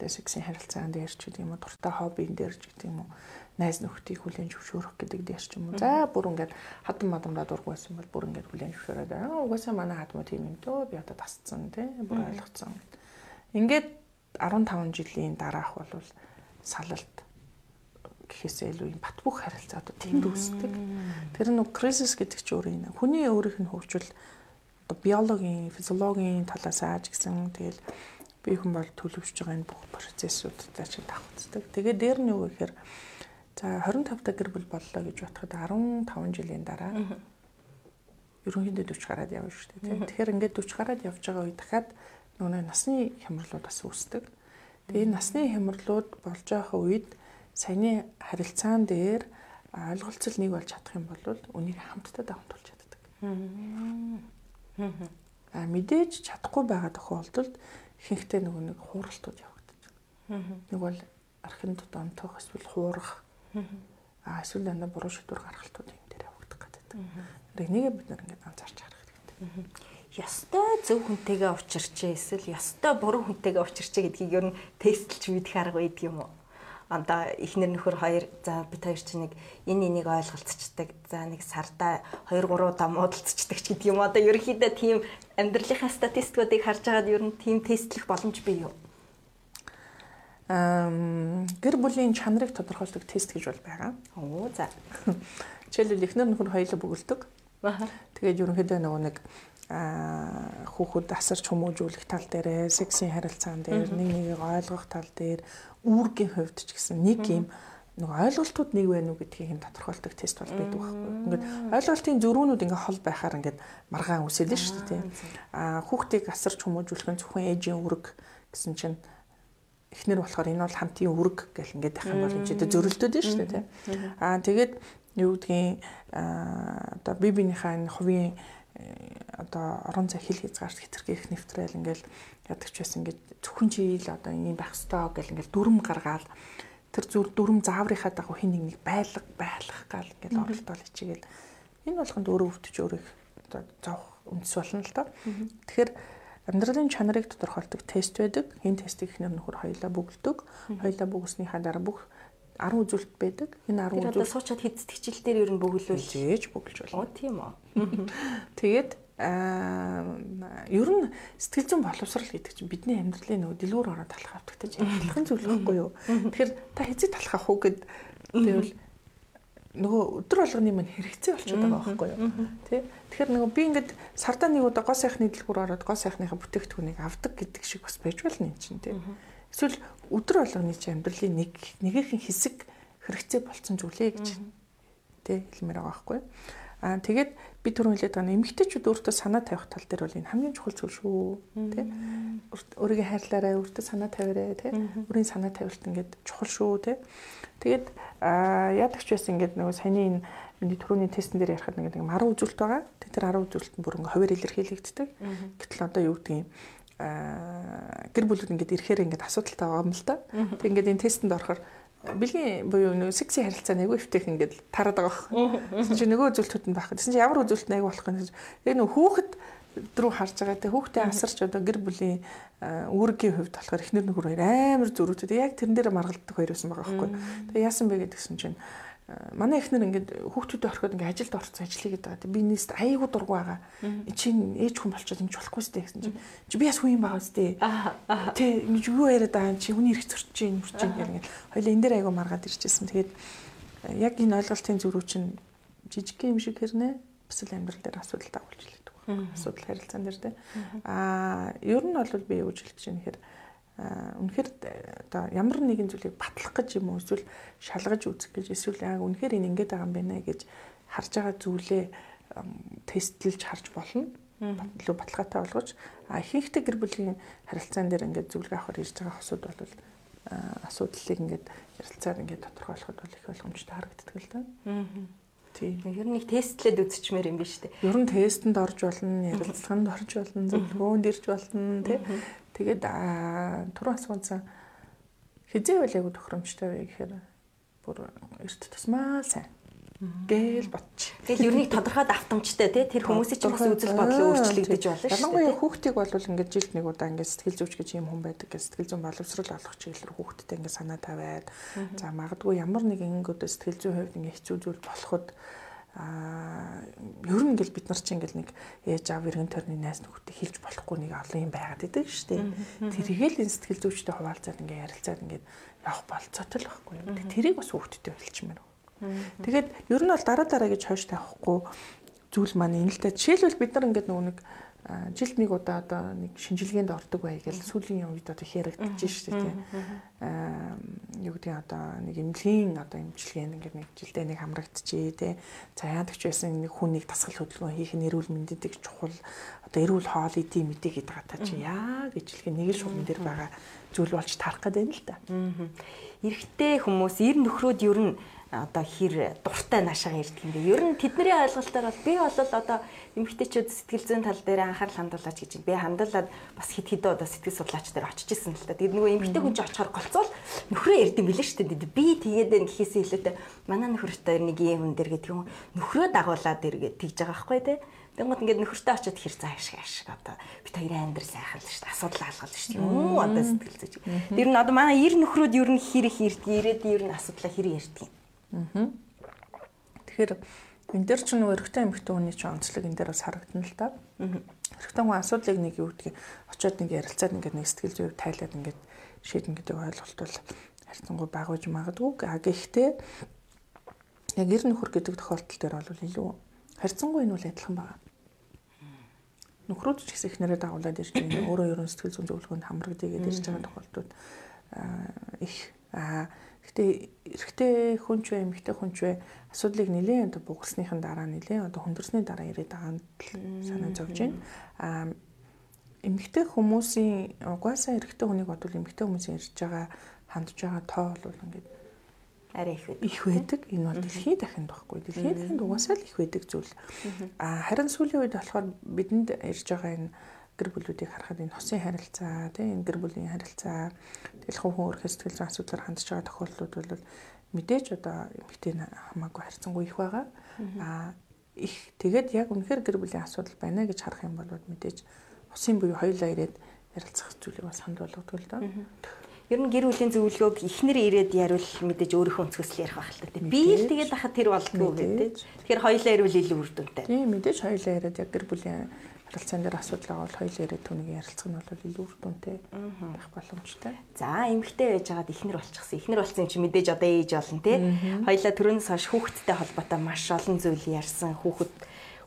Тэгээ сексийн харилцаан дээр ч гэдэг юм уу, дуртай хоббин дээр ч гэдэг юм уу найз нөхдийг хүлээн зөвшөөрөх гэдэг дээр ч юм уу. За бүр ингээд хадам мадамдаа дургу байсан бол бүр ингээд хүлээн зөвшөөрөөд аа угаасаа манай хадмаа тийм юм дөө би одоо тасцсан тий бүр ойлгоцсон. Ингээд 15 жилийн дараах бол салалт гэхээсээ илүү юм бат бөх харилцаа одоо тийм үүсдэг. Тэр нэг кризис гэдэг чинь өөр юм. Хүний өөрийнх нь хөгжил одоо биологийн, физиологийн талаас ааж гисэн тэгэл бие хүн бол төлөвшөж байгаа энэ бүх процессуудтай чинь давхцдаг. Тэгээ дээр нь юу гэхээр За 25 та гэр бүл боллоо гэж бодоход 15 жилийн дараа ерөнхийдөө 40 гараад явна шүү дээ. Тэгэхээр ингээд 40 гараад явж байгаа үед дахиад нөгөө насны хямралууд бас үүсдэг. Тэгээ энэ насны хямралууд болж байгаа үед саяны харилцаан дээр ойлголцол нэг болж чадах юм бол үнийг хамтдаа давтуулж чаддаг. Аа мэдээж чадахгүй байгаа тохиолдолд ихэнхдээ нөгөө нэг хууралтууд явагдаж. Нэг бол архин донтох эсвэл хуурах Аа эсвэл дандаа буруу шийдвэр гаргалтууд юм дээр явагдах гэдэг. Энийг бид нар ингээд анзаарч харах хэрэгтэй. Ястай зөв хүнтэйгээ учирчээ эсвэл ястай буруу хүнтэйгээ учирчээ гэдгийг ер нь тестлж мэдэх арга байдаг юм уу? анда ихнэр нөхөр хоёр за бид хоёр чинь нэг энэ энийг ойлголцчихдаг. За нэг сарда 2 3 удаа муудалцчихдаг ч гэдэг юм. Одоо ерөнхийдөө тийм амьдралынхаа статистикуудыг харж байгаад ер нь тийм тестлэх боломж бий юу? гэр бүлийн чанарыг тодорхойлдог тест гэж бол байгаа. Оо за. Жишээлбэл эхнэр нөхөр хоёулаа бөгөлдөг. Тэгээд ерөнхийдөө нөгөө нэг хүүхэд асарч хүмүүжүүлэх тал дээр, сексийн харилцаан дээр, нэг нэгийг ойлгох тал дээр, үүргийн хувьд ч гэсэн нэг юм нөгөө ойлголтууд нэг байна уу гэдгийг юм тодорхойлдог тест бол байдаг байхгүй. Ингээд ойлголтын зөрүүнүүд ингээ хол байхаар ингээд маргаан үсэлэн шүү дээ. Аа хүүхдийг асарч хүмүүжүүлэх нь зөвхөн ээжийн үүрэг гэсэн чинь эхнэр болохоор энэ бол хамтын үүрэг гэл ингээд байх юм бол энэ ч зөрөлдөд нь шүү дээ. Аа тэгээд юу гэдгийг одоо би бинийхээ энэ хувийн э, одоо орон зай хил хязгаарч хэтэрхийх нэвтрэл ингээл ядагч байсан ингээд зөвхөн чи ил одоо ийм байх ёстой гэл ингээл дүрм гаргаал тэр зүр дүрм зааврынхаа дагуу хин нэг нэг байлга байлгах гал ингээл оролдоол хичээгээл энэ болгонд өөрөө өвдөж өөрөө одоо зовх үндэс болно л доо. Тэгэхээр Амьдралын чанарыг тодорхойлдог тест байдаг. Энэ тестийг ихнэр нөхөр хоёулаа бүгддэг. Хоёулаа бүгснийхаа дараа бүх 10 үзүүлэлт байдаг. Энэ 10 үзүүлэлт одоо суучаад хэдцэх хичээл дээр ер нь бөглүүл зээж бөглж болно. Оо тийм үү. Тэгээд аа ер нь сэтгэл зүйн боловсрал гэдэг чинь бидний амьдралын нөгөө дэлгүүр ороод талах автагтай адилхан зүйл байхгүй юу? Тэгэхээр та хэзээ талах ах уу гэд тэгвэл нөгөө өдөр болгоны мань хэрэгцээ болчиход байгаа байхгүй юу? Тэ? Тэгэхээр нөгөө би ингээд сардаа нэг удаа гоо сайхны дэлгүүр ороод гоо сайхныхаа бүтээгдэхүүнийг авдаг гэдэг шиг бас байж болно юм чинь тэ. Эсвэл өдөр болгоны чи амьдралын нэг нэгэн хэсэг хэрэгцээ болцсон зүйлээ гэж тэ хэлмээр байгаа байхгүй? Аа тэгээд би түрүүн хэлээд байгаа эмэгтэйчүүд өөртөө санаа тавих тал дээр бол энэ хамгийн чухал зүйл шүү тий. Өөрийгөө хайрлаарай, өөртөө санаа тавиарай тий. Өөрийн санаа тавилт ингээд чухал шүү тий. Тэгээд яадаг ч байсан ингээд нөгөө саяны энэ миний түрүүний тестэн дээр ярихад нэг 10 үзүүлэлт байгаа. Тэгээд тэр 10 үзүүлэлт нь бүр ингээ хуваар илэрхийлэгддэг. Гэтэл одоо юу гэдгийг гэр бүлүүд ингээд ирэхээр ингээд асуудалтай байгаа юм л да. Тэг ингээд энэ тестэнд орохоор бэлгийн буюу нөгөө секси харилцаа нэг өвтөх ингээд тараад байгаа баг. Тэгсэн чинь нөгөө үзүүлэлтүүд нь байх. Тэгсэн чинь ямар үзүүлэлт нэг болох юм. Яг нөгөө хүүхэд рүү харж байгаа те хүүхдээ асарч одоо гэр бүлийн үүргийн хувьд болохоор эхнэр нөхөр хоёр амар зөрүүтэй яг тэрэн дээр маргалддаг хоёр байсан байгаа байхгүй. Тэгээ яасан бэ гэдгсэн чинь манай эхнэр ингээд хүүхдүүдэд ороход ингээд ажилд орсон ажил хийгээд байгаа. Би нэст аяйгуу дургу байгаа. Чинь ээж хүн болчиход юмч болохгүй сте гэсэн чинь. Чи би яс хүн юм байгаа сте. Тэ ингэж юу яриад байгаа чи хүний ирэх зөрч чинь мөрч чинь гэх ингээд. Хоёлаа энэ дээр аяйгуу маргаад ирчихсэн. Тэгээд яг энэ ойлголтын зүрүү чинь жижиг юм шиг хэрнэ. Бас л амьдрал дээр асуудал дагуулж хэлдэг. Асуудал харилцаан дээр тэ. Аа ер нь бол би юу гэж хэлэх гэж юм хэрэг үнэхээр одоо ямар нэгэн зүйлийг батлах гэж юм уу эсвэл шалгаж үзэх гэж эсвэл яг үнэхээр энэ ингэж байгаа юм байна гэж харж байгаа зүйлээ тестлж харж болно. Батлуу баталгаатай болгож а ихэнхдээ гэр бүлийн харилцаан дээр ингээд зөвлөгөө авахар ирж байгаа хосууд бол асуудлыг ингээд ярилцаар ингээд тодорхойлоход бол их боломжтой харагддаг л да. Аа. Тийм. Ер нь нэг тестлээд үзчихмээр юм биш үү? Ер нь тестэнд орж болно, ярилцлаганд орж болно, зөвлөгөөнд ирж болно, тий. Тэгээд түрүү асуусан хизээ ягуу тохиромжтой вэ гэхээр бүр эрт тусмаа сайн. Гээл ботч. Тэгэл ер нь тодорхой давтамжтай тий тэр хүмүүсийн ч бас үзэл бодол өөрчлөгдөж болно шүү дээ. Ялангуяа хүүхдийг бол ингээд жилд нэг удаа ингээд сэтгэл зүйч гэж юм хүн байдаг гэж сэтгэл зүйн боловсрол олох чиглэлээр хүүхдтэй ингээд санаа тавиад за магадгүй ямар нэгэн ингээд сэтгэл зүйн хувьд ингээд хэцүү зүйл болоход аа ер нь ингээл бид нар чинь ингээл нэг ээж аав иргэн тойрны найз нөхдөд хэлж болохгүй нэг олон юм байгаад идэг шүү дээ. Тэргээл энэ сэтгэл зүйчтэй хуваалцаад ингээ ярилцаад ингээд явах болцоотой л байхгүй юу. Тэрийг бас хүүхдтэй хэлчихмээр. Тэгээд ер нь бол дараа дараа гэж хойш тавихгүй зүйл маань энэ л та. Жишээлбэл бид нар ингээд нөгөө нэг жилд нэг удаа одоо нэг шинжилгээнд ордог бай гэж сүүлийн үед одоо хэрэгдэж шүү дээ тийм. Аа юу гэдэг одоо нэг эмнэлгийн одоо эмчилгээ ингээд нэг жилдээ нэг хамрагдчихээ тий. За яадагч байсан нэг хүн нэг дасгал хөдөлгөөн хийх нь эрүүл мэндэд чухал одоо эрүүл хоол идэм мэдээ гэдэг гата чи яа гэжлэх нэг л шугам дээр байгаа зүйл болж тарах гэдэг юм л да. Эрэгтэй хүмүүс ер нөхрөөд ер нь одоо хэр дуртай наашаага ирдэг юм бэ? Ер нь тэдний ойлголтоор бол би бол одоо эмэгтэйчүүд сэтгэл зүйн тал дээр анхаарал хандуулаач гэж би хандуулаад бас хит хит одоо сэтгэл судлаач дээр очиж исэн л та. Тэгээд нөгөө эмэгтэй хүн ч очихоор голцвол нөхрөө юм билээ шүү дээ. Би тэгээд энэ гэхээсээ илүүтэй манай нөхөртэй нэг юм хүн дээр гэдэг юм нөхрөө дагуулад эргээд тэгж байгаа байхгүй тий. Тэнгууд ингээд нөхөртөө очиод хэр цаа ашиг ашиг одоо бид хоёрын амьдрал сайхан л шүү дээ. Асуудал алгал шүү дээ. Юм уу одоо сэтгэл зүйч. Тэр нь одоо манай ир нөхрөөд ер нь хэр их ирдэг, ирээд ер нь асуудлаа хэр ярьдаг юм. Аа. Тэгэхээр энэ дээр ч нөгөө эрэгтэй эмэгтэй хүний ч онцлог энэ дээр бас харагдана л та. Аа. Эрэгтэй хүн асуудлыг нэг юу гэдгийг очиод нэг ярилцаад ингээд нэг сэтгэл зүйн тайлаад ингээд шийдэн гэдэг ойлголт бол харьцангуй багууж магадгүй. А гэхдээ яг ер нөхөр гэдэг тохиолдол дээр бол илүү харьцангуй энэ бол адилхан байна. Нөхрүүд ч гэсэн их нэрээ дагуулад ирж байна. Өөрөө ерөн сэтгэл зүйн зөвлөгөөнд хамрагдъя гэдэг ирж байгаа тохиолдод их аа Гэтэ эрэгтэй хүнч вэ, эмэгтэй хүнч вэ асуудлыг нэлээд одоо бугарсныхан дараа нэлээд одоо хүндэрсний дараа ирээд байгаа нь санаа зовж байна. Аа эмэгтэй хүмүүсийн угаасаа эрэгтэй хүнийг бодвол эмэгтэй хүмүүсийн ирж байгаа хандж байгаа тоо бол ингээд арай их байдаг. Их байдаг. Энэ бол дэлхийн дахинд баггүй. Дэлхийн дахинд угаасаа л их байдаг зүйл. Аа харин сүүлийн үед болохоор бидэнд ирж байгаа энэ гэр бүлүүдийг харахад энэ хосын харилцаа тийм энэ гэр бүлийн харилцаа тэгэл хувь хүн өөрхөө сэтгэл зүйн асуудлаар хандж байгаа тохиолдлууд бол мэдээж одоо эмэгтэй хамаагүй харьцангуй их байгаа. Аа их тэгээд яг үнэхээр гэр бүлийн асуудал байна гэж харах юм бол мэдээж хосын буюу хоёулаа ирээд ярилцах зүйлийг бас ханд болгодог л доо. Ер нь гэр бүлийн зөвлөгөөг эхнэр ирээд яривал мэдээж өөрийнхөө өнцгөөс ярих байх л та. Би л тэгээд хахад тэр болдгоо гэдэг. Тэгэхээр хоёулаа ирвэл илүү үр дүнтэй. Тийм мэдээж хоёулаа ирээд яг гэр бүлийн харилцаан дээр асуудал байгаа бол хоёул яриад түүнийг ярилцах нь бол илүү үр дүнтэй байх боломжтой. За эмэгтэй байж байгаад ихнэр болчихсон. Ихнэр болсон юм чи мэдээж одоо ээж болно тий. Хоёлаа түрүүнээс хойш хүүхэдтэй холбоотой маш олон зүйл ярьсан. Хүүхэд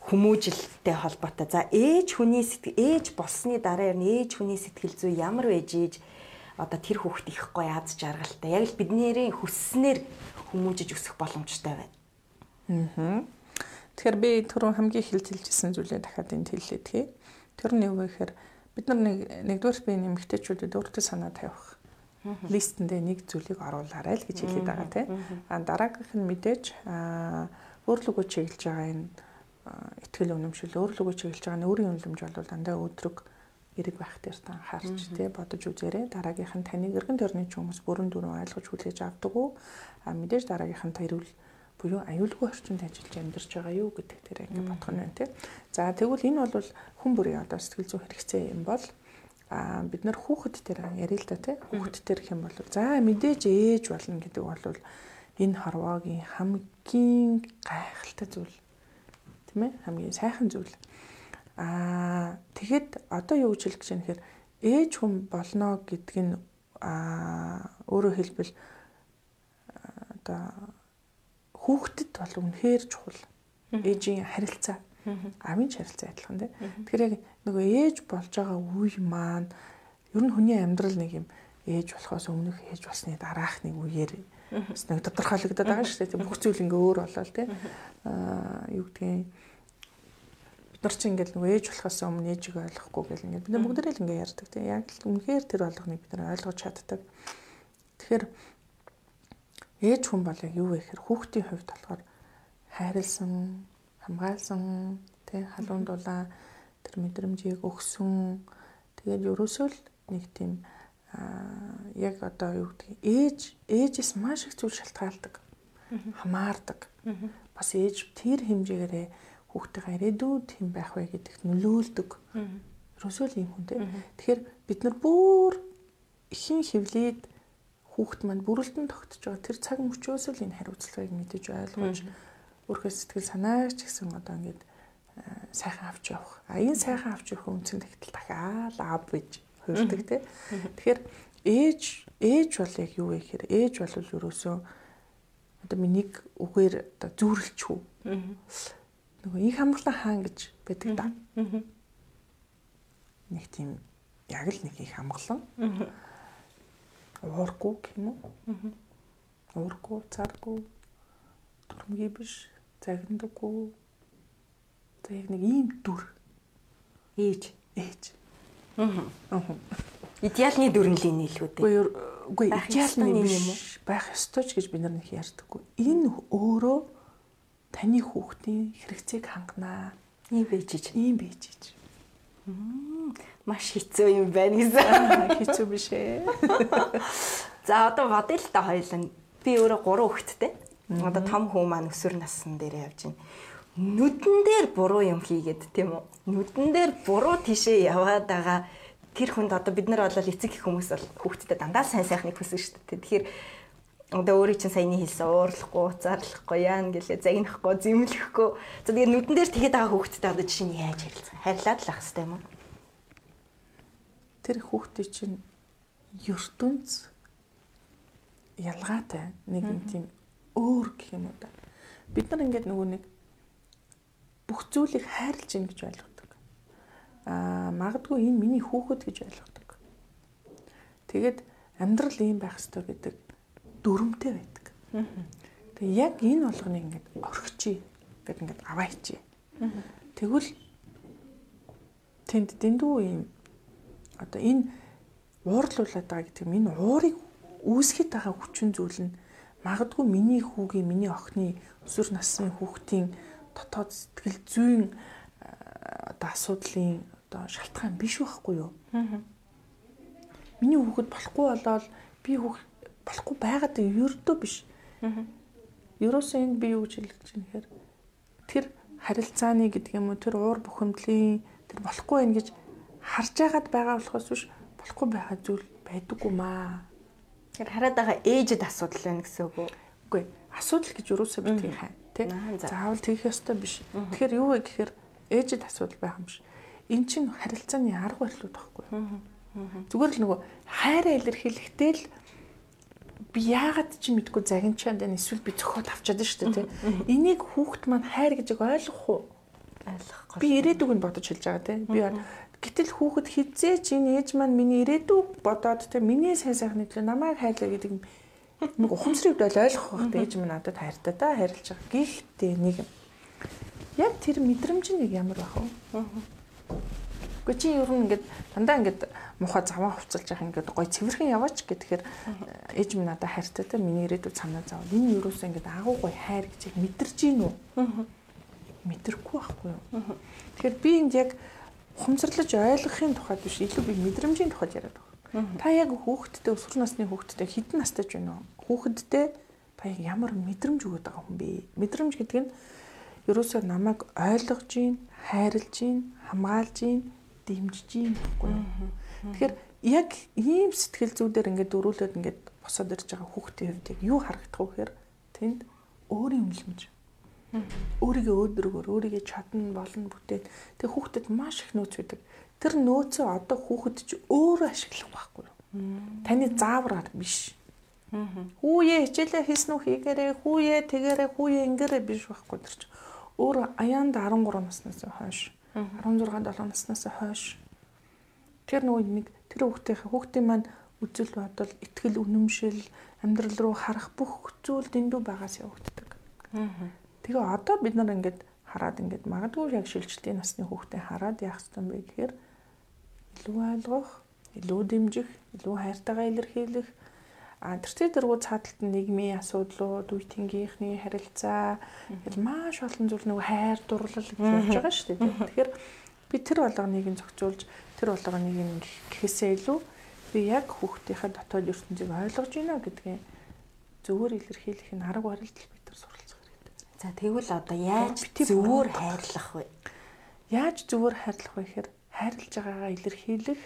хүмүүжлэлтэй холбоотой. За ээж хүний сэтгэл ээж болсны дараа ер нь ээж хүний сэтгэл зүй ямар байж ийж одоо тэр хүүхэд их гоё аз жаргалтай. Яг л бидний хүсснээр хүмүүжиж өсөх боломжтой байна. Аа. Тэгэхээр би түрүүн хамгийн ихэлж хэлжсэн зүйлээ дахиад энд хэллээ тхий. Тэр нь юу вэ гэхээр бид нар нэг нэгдүгээр би нэмэгтэйчүүдэд өөртөө санаа тавих листэндээ нэг зүйлийг оруулаарай л гэж хэлээд байгаа тийм. А дараагийнх нь мэдээж өөрлөгөө чиглэж байгаа энэ ихтгэл үнэмшил өөрлөгөө чиглэж байгаа нь өөрийн үнэмж бол дандаа өдрөг эрэг байх дээр та анхаарч тий бодож үзээрэй. Дараагийнх нь таныг эргэн тойрны хүмүүс бүрэн дүрэн ойлгож хүлээж авдаг уу? А мэдээж дараагийнх нь та эрүүл буюу аюулгүй орчинд ажиллаж амьдарч байгаа юу гэдэг дээр ингээд бодох нь байна тийм. За тэгвэл энэ бол хүн бүрийн одоо сэтгэл зүйн хэрэгцээ юм бол а бид нар хүүхэд дээр яриа л да тийм. Хүүхэд дээр юм бол. За мэдээж ээж болно гэдэг бол энэ хорвоогийн хамгийн гайхалтай зүйл. Тийм ээ хамгийн сайхан зүйл. Аа тэгэхэд одоо юу гэж хэлэх гэж хэрэг ээж хүн болно гэдг нь аа өөрөөр хэлбэл одоо хүүхдэд бол үнэхээр чухал. Ээжийн харилцаа. Амийн харилцаа адилхан тийм тэгэхээр яг нөгөө ээж болж байгаа үе маань ер нь хүний амьдрал нэг юм ээж болохоос өмнөх ээж болсны дараах нэг үеэр бас нэг тодорхойлогдоод байгаа шүү дээ. Бүх зүйл ингээ өөр болоо тий. Аа юу гэдгийг бид нар чинь ингээл нөгөө ээж болохоос өмнө ээжийг ойлгохгүй гэл ингээ бид нар бүгдээрээ л ингээ ярьдаг тий. Яг л үнэхээр тэр болгоныг бид нар ойлгож чаддаг. Тэгэхээр ээж хүн бол яг юу вэ гэхээр хүүхдийн хувьд болохоор хайрлсан, хамгаалсан, тий халуун дулаан тэр мэдрэмжийг өгсөн. Тэгээд ерөөсөө л нэг тийм яг одоо юу гэдэг ээж ээжээс маш их зүйл шалтгаалдаг хамаардаг. Бас ээж тэр хэмжээгээр хүүхдийн ирээдүйд хэм байх вэ гэдэгт нөлөөлдөг. Ерөөсөө л юм хүн те тэгэхээр бид нар бүр ихэн хөвлөд хүүхд манд бүрэлдэн тогтож байгаа тэр цаг мөчөөс л энэ хариуцлагыг мэдэж ойлгож өөрхөө сэтгэл санаач гэсэн одоо ингээд сайхан авч явах. А энэ сайхан авч явах үндсэн тэгтэл дахиад аав гэж хуурдаг тий. Тэгэхээр ээж ээж бол яг юу вэ гэхээр ээж бол ерөөсөө одоо миний нэг үгээр одоо зүүрэлчүү. Нөгөө их хамрлан хаан гэж байдаг да. Нэг тийм яг л нэг их хамглан. Уургүй юм уу? Уургүй, царгүй, турмгийн биш, загнадаггүй. За яг нэг ийм дүр. Ээж. Ээж. Аа. Идеалны дүрнлийн нийлгүүд. Үгүй үгүй идеалны юм уу? Байх ёстой ч гэж бид нар нэг ярьдаггүй. Энэ өөрөө таны хүүхдийн хэрэгцээг ханганаа. Ийм бэжиж. Ийм бэжиж. Маш хэцүү юм байна гэсэн. Хэцүү биш ээ. За одоо бодъё л та хоёул. Би өөрөө гурван хүүхэдтэй. Одоо том хүү маань өсвөр насны дээр явж байна нүдэн дээр буруу юм хийгээд тийм үү? Нүдэн дээр буруу тишээ яваад байгаа тэр хүнд одоо бид нар бол эцэг их хүмүүс бол хүүхдэд дандаа сайн сайхныг хүсэж шүү дээ. Тэгэхээр одоо өөрийн чинь саяны хэлсэн уурлахгүй, зарлахгүй, яан гэлээ загнахгүй, зэмлэхгүй. За тэгээ нүдэн дээр тэгэхэд байгаа хүүхдэд одоо жишээ нь яаж харилцаа? Харьлаад л ах хэвээр юм уу? Тэр хүүхдийн чинь ертөнц ялгаатай нэг юм тийм өөр гэх юм уу да. Бид нар ингээд нөгөө нэг бүх зүйлийг хайрлж гин гэж ойлгодог. Аа магадгүй энэ миний хүүхэд гэж ойлгодог. Тэгээд амьдрал ийм байх ёстой гэдэг дүрмтэй байдаг. Тэгээ яг энэ болгоныг ингээд орхичий гэд ингээд авааичи. Тэгвэл тэнд дэндүү ийм одоо энэ уурлуулад байгаа гэдэг энэ уурыг үүсгэхэд байгаа хүчин зүйл нь магадгүй миний хүүгийн миний охины өсвөр насны хүүхдийн дотоод сэтгэл зүйн одоо асуудлын одоо шалтгаан биш байхгүй юу? Миний хүүхэд болохгүй болоод би хүүхэд болохгүй байгаад ердөө биш. Ерөөсөө энэ би юу гэж гэж юм хэрэг тэр харилцааны гэдэг юм уу тэр уур бухимдлын тэр болохгүй байх гэж харж агаад байгаа болохоос биш болохгүй байгаа зүйл байдаггүй маа. Тэр хараад байгаа ээжэд асуудал байна гэсэн үг үү? Үгүй асуудал гэж юусоо битгий хай тий. Заавал тэгэх ёстой биш. Тэгэхээр юу вэ гэхээр ээжэд асуудал байх юм биш. Эн чинь харилцааны арга барилуд байхгүй. Зүгээр л нөгөө хайраа илэрхийлэхдээ л би яагаад ч мэдгүй загинчаанд энэ эсвэл би зөхиод авчаад шүү дээ тий. Энийг хүүхд маань хайр гэж ойлгох уу? Ойлгохгүй. Би ирээдүг нь бодож хэлж байгаа тий. Би гэтэл хүүхэд хизээч энэ ээж маань миний ирээдүг бодоод тий миний сайн сайхны төлөө намайг хайрлаа гэдэг нэг ухамсарыг бол ойлгох байх ээж минь надад хайртай та хайрлаж байгаа. Гэхдээ нэг яг тэр мэдрэмж нэг ямар байх вэ? Гэхдээ чи ер нь ингээд дандаа ингээд муухай заваа хувцалж явах ингээд гой цэвэрхэн яваач гэхээр ээж минь надад хайртай та миний ирээдүйд санаа зов. Энэ юуроос ингээд агуу гой хайр гэж мэдэрч гин үү? Мэдэрхгүй байхгүй юу? Тэгэхээр би энд яг ухамсарлаж ойлгохын тухайд биш илүү би мэдрэмжийн тухайд яриад байгаа. Та яг хүүхэдтэй өсвөр насны хүүхэдтэй хэдэн настай ч байна уу? Хүүхэдтэй та ямар мэдрэмж өгöd байгаа хүн бэ? Мэдрэмж гэдэг нь ерөөсөө намайг ойлгож гин, хайрлж гин, хамгаалж гин, дэмжиж гин гэхгүй юу? Тэгэхээр яг ийм сэтгэл зүйдээр ингээд дөрүүлээд ингээд босоод ирж байгаа хүүхдийн хувьд яг юу харагдах вэ гэхээр тэнд өөрийн үнэлэмж өөрийгөө өөдрөгөр өөрийгөө чадна болно бүтээн тэг хүүхдэд маш их нөөц байдаг тэр нөөцөө одоо хүүхэд ч өөрөө ашиглах байхгүй юу? Таны заавраар биш. Хүүе хичээлээ хийсэн үү хийгээрээ хүүе тэгээрээ хүүе ингээрээ биш байхгүй тэр чинь өөр аяанд 13 наснаас хойш 16 7 наснаас хойш. Тэр нөгөө нэг тэр хүүхдийн хүүхдийн маань үзэл бодол, итгэл үнэмшил, амьдрал руу харах бүх зүйл дэндүү байгаас явагддаг. Тэгээ одоо бид нар ингээд хараад ингээд магадгүй яг шилжилтийн насны хүүхдээ хараад яах ёстой юм бэ гэхээр илүү ойлгох, илүү дэмжих, илүү хайртайгаа илэрхийлэх а тэртээ дэргүү цааталт нийгмийн асуудлууд, үе тэнгийнхний харилцаа гэж маш олон зүйл нөгөө хайр дурлал гэж явж байгаа шүү дээ. Тэгэхээр би тэр болгоныг нь зохицуулж тэр болгоныг нь гэхээсээ илүү би яг хүүхдийнхээ дотоод ертөнцийг ойлгож байна гэдгийг зөвөр илэрхийлэх нь арга суралцах хэрэгтэй. За тэгвэл одоо яаж зөвөр хайрлах вэ? Яаж зөвөр хайрлах вэ гэхээр хайрлаж байгаагаа илэрхийлэх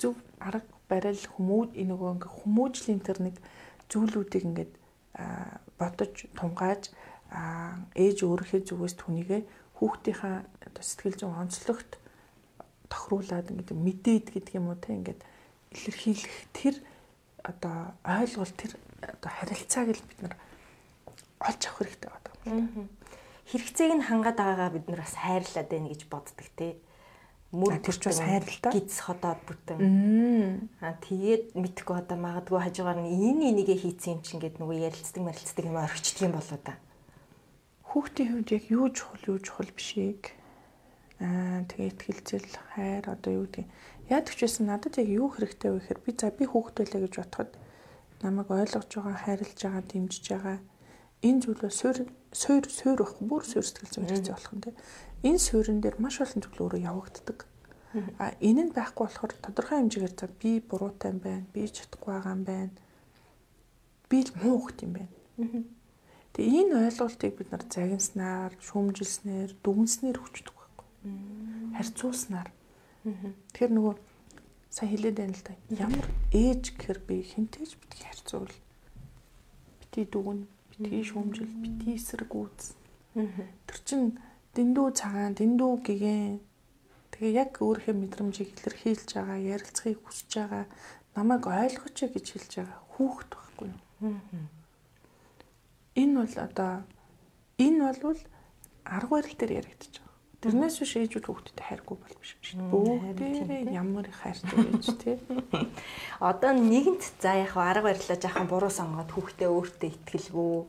зөв арга барил хүмүүд энэ нөгөө ингээ хүмүүжлийн тэр нэг зүйлүүдийг ингээд бодож тунгааж ээж өөрийнхөө зүгээс түүнийгээ хүүхдийнхаа сэтгэл зүйн онцлогт тохируулаад ингээд мэдээд гэдэг юм уу те ингээд илэрхийлэх тэр одоо ойлголт тэр одоо харилцааг л бид нар олж авах хэрэгтэй байдаг юм. Хэрэгцээг нь хангаад байгаагаа бид нар бас хайрлаад байна гэж боддог те. Мөр тэр ч бас хайрлаа. Гиз ходоод бүтэн. Аа тэгээд мэдхгүй одоо магадгүй хажуугаар нь энэ энийгээ хийцэн юм чинь гэд нөгөө ярилцдаг марилцдаг юм орчдөг юм болоо да. Хүүхдийн хувьд яг юу чухал юу чухал бишийг аа тэгээ ихтгэлцэл хайр одоо юу гэдэг Яадаг ч байсан надад яг юу хэрэгтэй вэ гэхээр би за би хүүхдөлөө гэж бодоход намайг ойлгож байгаа, хайрлаж байгаа, дэмжиж байгаа энэ зүйлөө суур суур суур байх бүр суур сэтгэл зүйн хэрэгцээ болох юм те. Энэ суурин дээр маш олон зүйл өөрөө явагддаг. А энэ нь байхгүй болохоор тодорхой хэмжээгээр за би буруутай юм байна, би чадахгүй байгаа юм байна. Би л муу хөлт юм байна. Тэгээ энэ ойлголтыг бид нар загинснаар, шүүмжилснээр, дүгнснээр хүчдэг байхгүй. Харьцуулснаар. Тэгэхээр нөгөө сайн хэлээд байна л да. Ямар ээж гэхэр би хинтээж битгий харьцуул. Бити дүгэн, битгий шүүмжил, бити эсрэг үүс. Тэр чин дэндүү цагаан, дэндүү гэгэн. Тэгээ яг өөрийнхөө мэдрэмжийг илэрхийлж байгаа, ярилцахыг хүсэж байгаа, намайг ойлгооч гэж хэлж байгаа хүүхэд байхгүй юу? Энэ бол одоо энэ бол арга барил дээр яригдчих Тэрнээс биш ээжүүд хүүхдэд хайргүй бол биш шүү дээ. Бүгдээрээ ямар хайртай байж тээ. Одоо нэгэнт за яг арга барилаа жаахан буруу сонгоод хүүхдээ өөртөө ихтгэлгүй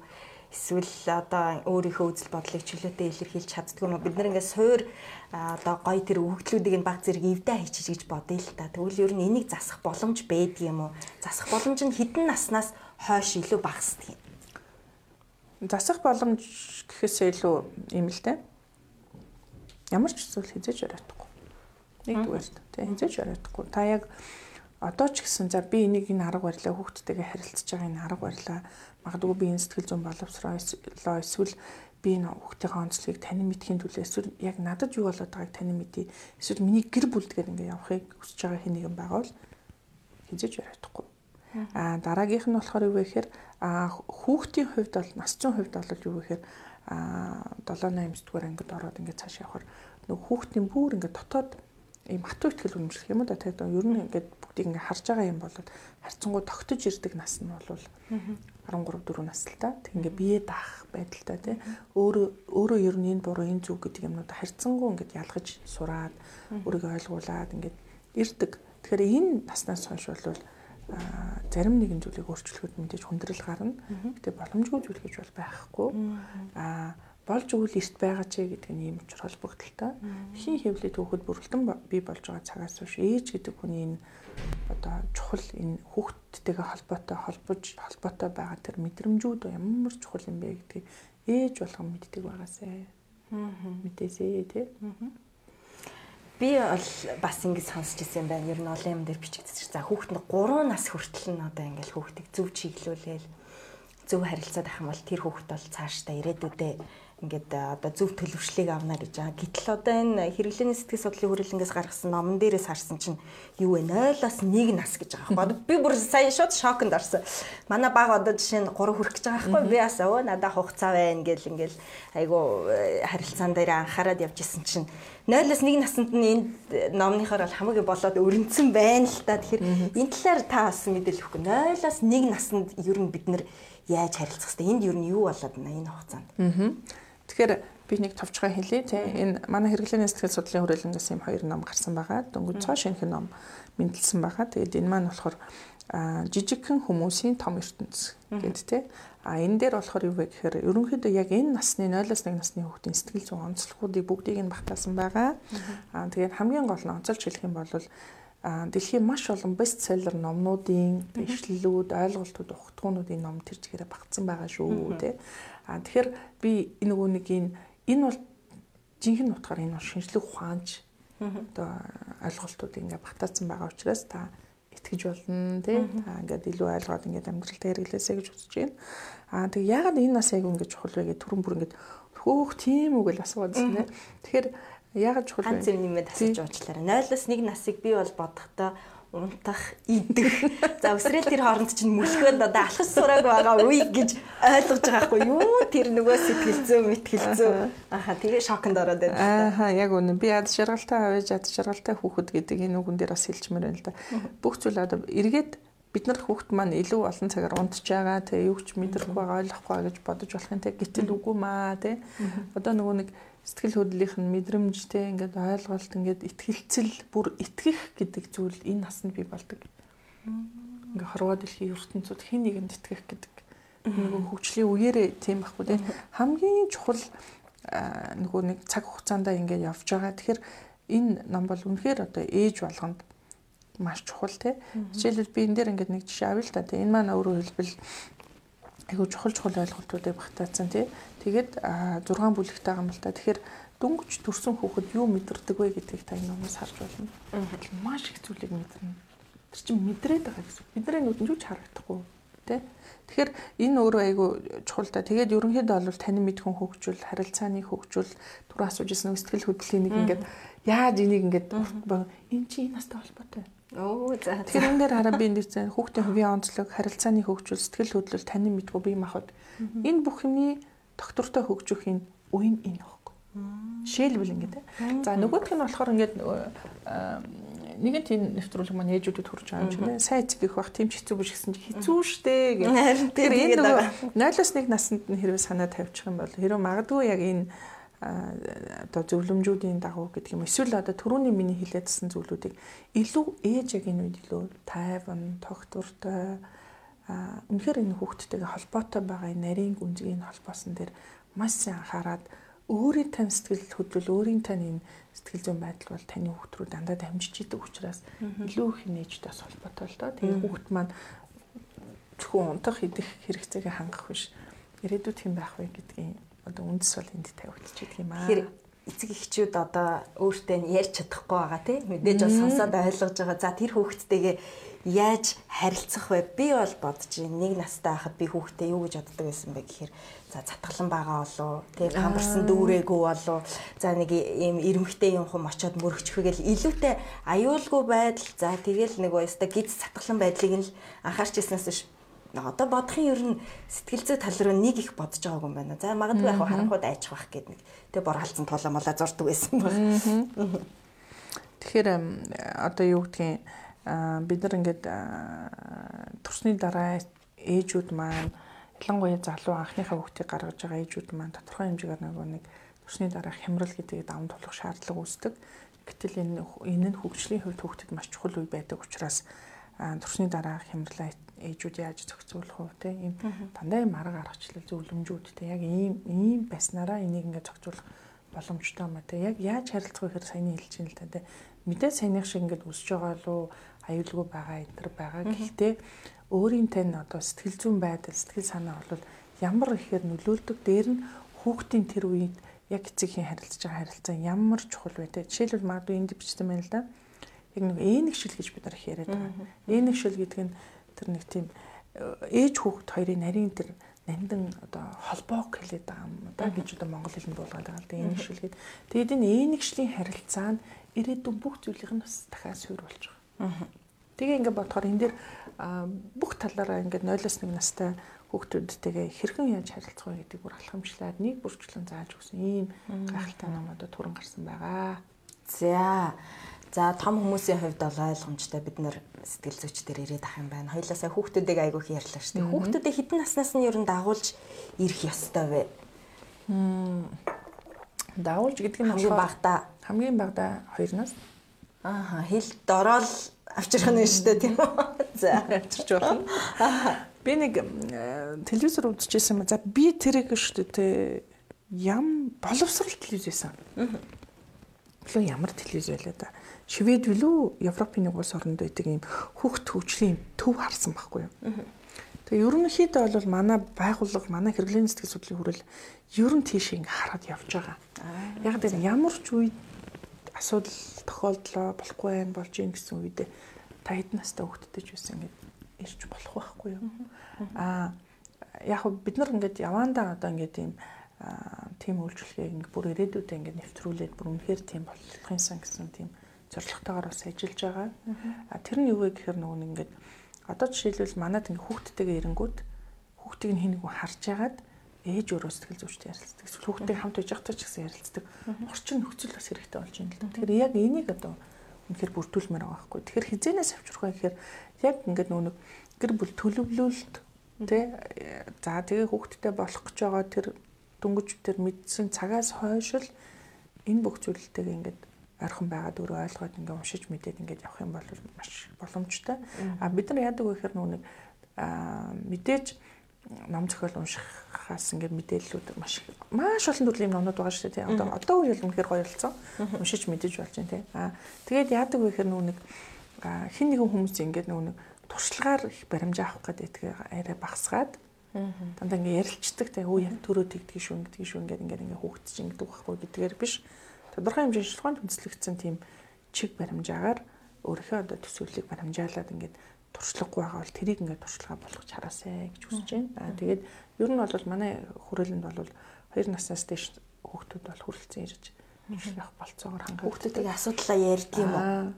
эсвэл одоо өөрийнхөө үзэл бодлыг чөлөөтэй илэрхийлж чаддгүй юм бид нар ингээд суур одоо гой тэр өгөгдлүүдийг нь баг зэрэг эвдээ хийчих гэж бодъё л та. Тэгвэл ер нь энийг засах боломж байдаг юм уу? Засах боломж нь хэдэн наснаас хойш илүү багасдаг юм? Засах боломж гэхээсээ илүү юм л дээ ямар ч зүйл хизээж оройтхгүй. Нэгдүгээр тийм хизээж оройтхгүй. Та яг одоо ч гэсэн за би энийг энэ арга барилаа хүүхдтэйгээ харилцаж байгаа энэ арга барилаа магадгүй би энэ сэтгэл зүйн боловсроо эсвэл би энэ хүүхдийнхээ онцлогийг танин мэдхийн төлөө эсвэл яг надад юу болоод байгааг танин мэдээ эсвэл миний гэр бүлдгээр ингээ явахыг хүсэж байгаа хэн нэгэн байгаа бол хизээж оройтхгүй. А дараагийнх нь болохоор юу вэ гэхээр хүүхдийн хувьд бол нас зүйн хувьд бол юу вэ гэхээр 7 8 дугаар ангид ороод ингээд цааш явахаар нөгөө хүүхдийн бүр ингээд дотоод ийм хатуу ихтгэл үнэмшлэх юм да. Тэгээд ер нь ингээд бүгдийг ингээд харж байгаа юм бол харьцангуй тогтож ирдэг нас нь бол 13 4 нас л та тэг ингээд бие даах байдалтай тий. Өөрөө өөрөө ер нь энэ буруу энэ зөв гэдэг юмнууд харьцангуй ингээд ялгаж сураад өөрийгөө ойлгуулад ингээд ирдэг. Тэгэхээр энэ наснаас хойш бол зарим нэгэн зүйлийг өөрчлөхөд мэдээж хүндрэл гарна. Гэтэ боломжгүй зүйл гэж бол байхгүй. Аа болж өгөл эрт байгаа ч гэдэг нь ийм учраас холбогдолтой. Хин хэвлээ түүхэд бүрэлдэн бий болж байгаа цагаас хойш ээж гэдэг хүний энэ одоо чухал энэ хүүхдтэйгээ холбоотой холбож холбоотой байгаа тэр мэдрэмжүүд ямар чухал юм бэ гэдгийг ээж болгон мэддэг байгаасай. Мэдээсэй тий би бол бас ингэж сонсч ирсэн юм байна. Ер нь олон юм дээр бичигдсэн. За хүүхэд нь 3 нас хүртэл нь одоо ингээл хүүхдийг зөв чиглүүлээл зөв харилцаад ах юм бол тэр хүүхэд бол цаашдаа ирээдүйдээ ингээд одоо зөв төлөвшлийг авна гэж байгаа. Гэтэл одоо энэ хэрэглээний сэтгэл судлалын хүрээлэнгээс гаргасан номон дээрээс харсан чинь юу вэ? 0-аас 1 нас гэж байгаа байхгүй. Би бүр сая шууд шоконд орсон. Манай баг одоо жишээ нь 3 хүрэх гэж байгаа байхгүй. Би бас өө надаа хугацаа байна гэл ингээл айгу э, харилцаан дээр анхаарал явж исэн чинь 0-аас 1 наснд нь энэ номныхоор бол хамгийн болоод өрнцөн байна л та. Тэгэхээр энэ талаар та бас мэдээлэл өгөх. 0-аас 1 наснд ер нь бид нэр яаж харилцах хэвээр энд ер нь юу болоод байна энэ хугацаанд. Аа. Тэгэхээр би нэг товчгоо хэлье те энэ манай хэрэглээний сэтгэл судлалын хүрээлэнгээс юм хоёр ном гарсан байгаа. Дөнгөж цоо шинхэн ном мэдлсэн байгаа. Тэгээд энэ маань болохоор жижигхэн хүмүүсийн том ертөнц гэд те. А энэ дээр болохоор юу вэ гэхээр ерөнхийдөө яг энэ насны 0-1 насны хүүхдийн сэтгэл зүйн онцлогуудыг бүгдийг нь багтаасан байгаа. Аа тэгээд хамгийн гол нь онцолж хэлэх юм бол дэлхийн маш олон бестселлер номнуудын бичлэлүүд, ойлголтууд, ухтгуунуудын ном тэр чигээрээ багтсан байгаа шүү тий. Аа тэгэхээр би энэ нөгөө нэг энэ бол жинхэнэ утгаар энэ бол шинжлэх ухаанч одоо ойлголтууд ингээ багтаасан байгаа учраас та итгэж болно тий. Та ингээд илүү ойлгоод ингээд амьдралтаа хэрэглээсэй гэж үзэж байна. Аа тэг яагаад энэ нас яг ингэж чухал вэ гэдэг түрэн бүр ингээд хөөх тийм үг л асууад байна. Тэгэхээр яагаад чухал вэ? Ганц юм нэмээд асууж уучлаарай. 0-аас 1 насыг би бол бодохдоо унтах, идэх. За өсрэл тэр хооронд чинь мөлхөөд одоо алхаж сурааг байгаа үе гэж ойлгож байгаа хгүй юу? Тэр нөгөө сэтгэлзөө, мэтгэлзөө. Аха тэгээ шоконд ороод байна. Аха яг үнэ. Би ад жаргалтай авэж ад жаргалтай хүүхэд гэдэг энэ үгэн дээр бас хэлчмээр байна л да. Бүх зүйл одоо эргээд бид нар хүүхд маань илүү олон цагаар унтж байгаа тэгээ юу ч мэдрэхгүй байгаа ойлгохгүй гэж бодож болох юм те гэтэл үгүй маа те одоо нөгөө нэг сэтгэл хөдлөлийнх нь мэдрэмжтэй ингээд ойлголт ингээд итгэлцэл бүр итгэх гэдэг зүйл энэ насанд бий болдог. Ингээ хорвоо дэлхийн ертөнцид хин нэгэнд итгэх гэдэг нөгөө хөгжлийн үеэрээ тийм байхгүй тийм хамгийн чухал нөгөө нэг цаг хугацаанд ингээд явж байгаа. Тэгэхээр энэ ном бол үнэхээр одоо ээж болгонд маш чухал тий. Жишээлбэл би энэ дээр ингээд нэг жишээ авъя л та. Энэ маань өөрөөр хэлбэл айгуу чухал чухал ойлголтуудыг багтаацсан тий. Тэгээд 6 бүлэгтэй та. Тэгэхээр дүнгэж төрсэн хүүхэд юу мэдэрдэг вэ гэдгийг та энэ номоос харж байна. Маш их зүйлийг мэдэрнэ. Тэр чинь мэдрээд байгаа гэсэн. Бидний нүдэнд юу ч харагдахгүй тий. Тэгэхээр энэ өөрөө айгу чухал та. Тэгээд ерөнхийдөө бол таны мэдхүн хөгжүүл, харилцааны хөгжүүл, түр асууж ирсэн сэтгэл хөдлөлийн нэг ингээд яаж энийг ингээд энэ чи энэ настай холбоотой Оо за. Тэгэхээр энэ дээр хараа би энэ дээр хүүхдийн хувийн онцлог, харилцааны хөгжүүл, сэтгэл хөдлөл, таны мэдгүй бие махбод энэ бүх юмний доктортой хөгжөхийн үе нь энэ байхгүй. Жишээлбэл ингээд. За нөгөөх нь болохоор ингээд нэгэн тийм нэвтрүүлэг маань ээжүүдэд хүрч байгаа юм чинь сайн эцэг их бах тийм ч хэцүү биш гэсэн чи хэцүү штэ гэх. Тэр энэ нөгөө 0-1 наснд нь хэрвээ санаа тавьчих юм бол хэрвээ магадгүй яг энэ одоо зөвлөмжүүдийн дагуу гэдэг юм эсвэл одоо түрүүний миний хэлээдсэн зүйлүүдийг илүү ээж яг энэ үед илүү тайван, тогтвортой а үнэхээр энэ хүүхдтэйгээ холбоотой байгаа энэ нарийн гүнзгий холбоосон дээр маш сайн анхаарад өөрийн тань сэтгэл хөдлөл өөрийн тань энэ сэтгэл зүйн байдал бол таны хүүхд рүү дандаа дамжиж идэг учраас илүү их нээжтэй бас холбоотой л доо. Тэгээ хүүхд маань зөвхөн унтах идэх хэрэгцээгээ хангах биш. Ирээдүйд хэн байх вэ гэдгийг одоо үндэс бол энд тавигдчихдаг юм аа. Тэгэхээр эцэг эхчүүд одоо өөртөө ярьж чадахгүй байгаа тийм мэдээж бол сонсоод ойлгож байгаа. За тэр хүүхдтэйгээ яаж харилцах вэ? Би бол бодож байна. Нэг настай байхад би хүүхдээ юу гэж боддог байсан бэ гэхээр за цатгалан байгаа болоо тий хамарсан дүүрээгүй болоо за нэг ийм ирмэгтэй юм хум очоод мөрөгчхөгээл илүүтэй аюулгүй байдал за тэгэл нэг өстө гид цатгалан байдлыг нь анхаарч ирснээс биш одоо бодохын ер нь сэтгэл зүй тал руу нэг их бодож байгаагүй юм байна. За магадгүй яг харанхууд айчих бах гэдэг нэг тэг бор халдсан толоо молоо зурдаг байсан баг. Тэгэхээр одоо юу гэдгийг бид нар ингээд төрсний дараа ээжүүд маань ялангуяа залуу анхныхаа хүүхдийг гаргаж байгаа ээжүүд маань тодорхой хэмжээгээр нөгөө нэг төрсний дараа хямрал гэдэг даван тулах шаардлага үүсдэг. Гэтэл энэ энэ нь хөгжлийн хувьд хүүхдэд маш чухал үе байдаг учраас төрсний дараа хямралаа ээжүүд яаж зохицуулах вэ те? Ийм дандаа юм арга аргачлал зөвлөмжүүд те? Яг ийм ийм байснараа энийг ингээд зохицуулах боломжтой юм а те? Яг яаж харилцах вэ гэхээр саяны хэлж ин л та те? Мэдээ саяных шиг ингээд өсөж байгаа лу аюулгүй байгаа энэ төр байгаа. Гэхдээ өөрийн тань одоо сэтгэл зүйн байдал сэтгэл санаа бол ямар ихээр нөлөөлдөг дээр нь хүүхдийн тэр үед яг эцэгхийн харилцаж байгаа харилцаа ямар чухал вэ те? Жишээлбэл магадгүй энд бичсэн байна л да. Яг нэг ээнэгшил гэж бид нар их яриад байгаа. Ээнэгшил гэдэг нь тэр нэг тийм э, ээж хүүхэд хоёрын нарийн тэр нандин одоо холбоог хэлээд байгаа юм да гэж одоо монгол хэлэнд буулгаад байгаа л да энэ шүлгээд. Тэгээд энэ ээнэгшлийн харилцаа нь ирээдүйн бүх зүйлийг нь бас дахиад суйруулж байгаа. Тэгээ ингээд бодохоор энэ дэр бүх талаараа ингээд 0-1 настай хүүхдүүдтэйгээ хэрхэн яаж харилцах вэ гэдэг бүр алхамжлаад нэг бүрчлэн зааж өгсөн. Ийм гайхалтай номуудад түрэн гарсан байгаа. За За том хүмүүсийн хувьд бол ойлгомжтой бид нар сэтгэл зүйчдэр ирээд ах юм байна. Хоёлаа сая хүүхдүүдийг айгүйх ярьлаа шүү дээ. Хүүхдүүдийг хідэн наснаас нь ер нь дагуулж ирэх ёстой вэ? Дагуулж гэдэг нь хамгийн багада хамгийн багада 2 нас. Ааха хэл дорол авчрах нь шүү дээ тийм үү? За авчирч болно. Би нэг телевизээр үзчихсэн юм. За би тэрэг шүү дээ ям боловсрал телевиз байсан. Лөө ямар телевиз байлаа да Швед билүү Европын нэг улс оронд байдаг юм хүүхд хөгжлийн төв харсан байхгүй юу. Тэгээ ерөнхийдөө бол манай байгууллага, манай хэрэглээний сэтгэл судлалын хүрэл ер нь тийш ингэ хараад явж байгаа. Яг дээр ямар ч үед асуудал тохиолдлоо болохгүй байх болж ийн гэсэн үедээ та хэдэн настай ч байсан ингэ ирж болох байхгүй юу. Аа яг бид нар ингээд явандаа одоо ингээд тийм тийм үйлчлэгийг ингээд бүр ирээдүйдээ ингээд нэвтрүүлээд бүр үнэхээр тийм болохын сан гэсэн тийм зорилготойгоор бас ажиллаж байгаа. А тэр нь юу вэ гэхээр нөгөө нэг ингээд одоо жишээлбэл манад ингээд хүүхдтэйгээ ирэнгүүт хүүхдийг нь хинэг харж ягаад ээж өөрөө сэтгэл зүйчтэй ярилцдаг. Хүүхдтэй хамт байж байхдаа ч гэсэн ярилцдаг. Орчин нөхцөл бас хэрэгтэй болж байна л да. Тэгэхээр яг энийг одоо үнэхээр бүрдүүлмээр байгаа байхгүй. Тэгэхээр хизэнээс авчрах вэ гэхээр яг ингээд нөгөө нэг гэр бүл төлөвлөлт тий за тэгээ хүүхдтэй болох гэж байгаа тэр дүнгиж тэр мэдсэн цагаас хойш л энэ бүх зүйлтэйг ингээд ойрхон байгаад өөрөө ойлгоод ингээ уншиж мэдээд ингээ явах юм бол маш боломжтой. А бид нар яадаг вэ гэхээр нүг мэдээж ном зохиол уншихаас ингээ мэдээллүүд маш маш олон төрлийн номнууд байгаа шүү дээ. Одоо одоо үеийн үнэхээр гоёлцсон. Уншиж мэдэж болж байна тий. А тэгээд яадаг вэ гэхээр нүг хин нэгэн хүмүүс ингээ нүг туршлагаар их баримжаа авах гэдэг арай багсгаад дандаа ингээ ярилцдаг тий. Өө яг төрөө тэгдэг шүү ингэдэг шүү ингээд ингээ ингээ хөөгдөж ингэдэг байхгүй гэдгээр биш тодорхой хэмжээний шилхуунд үндэслэгдсэн тийм чиг баримжаагаар өөрийнхөө одоо төсөөллийг баримжаалаад ингээд туршлагагүй байгаа бол тэрийг ингээд туршлага болгож хараасай гэж хүсэж байна. Аа тэгээд ер нь бол манай хүрээлэнд бол 2 наснаас дээш хүүхдүүд бол хүрэлцэн ирж ирэх болцоогоор хангах. Хүүхдүүдийн асуудлаа ярьдаг юм уу?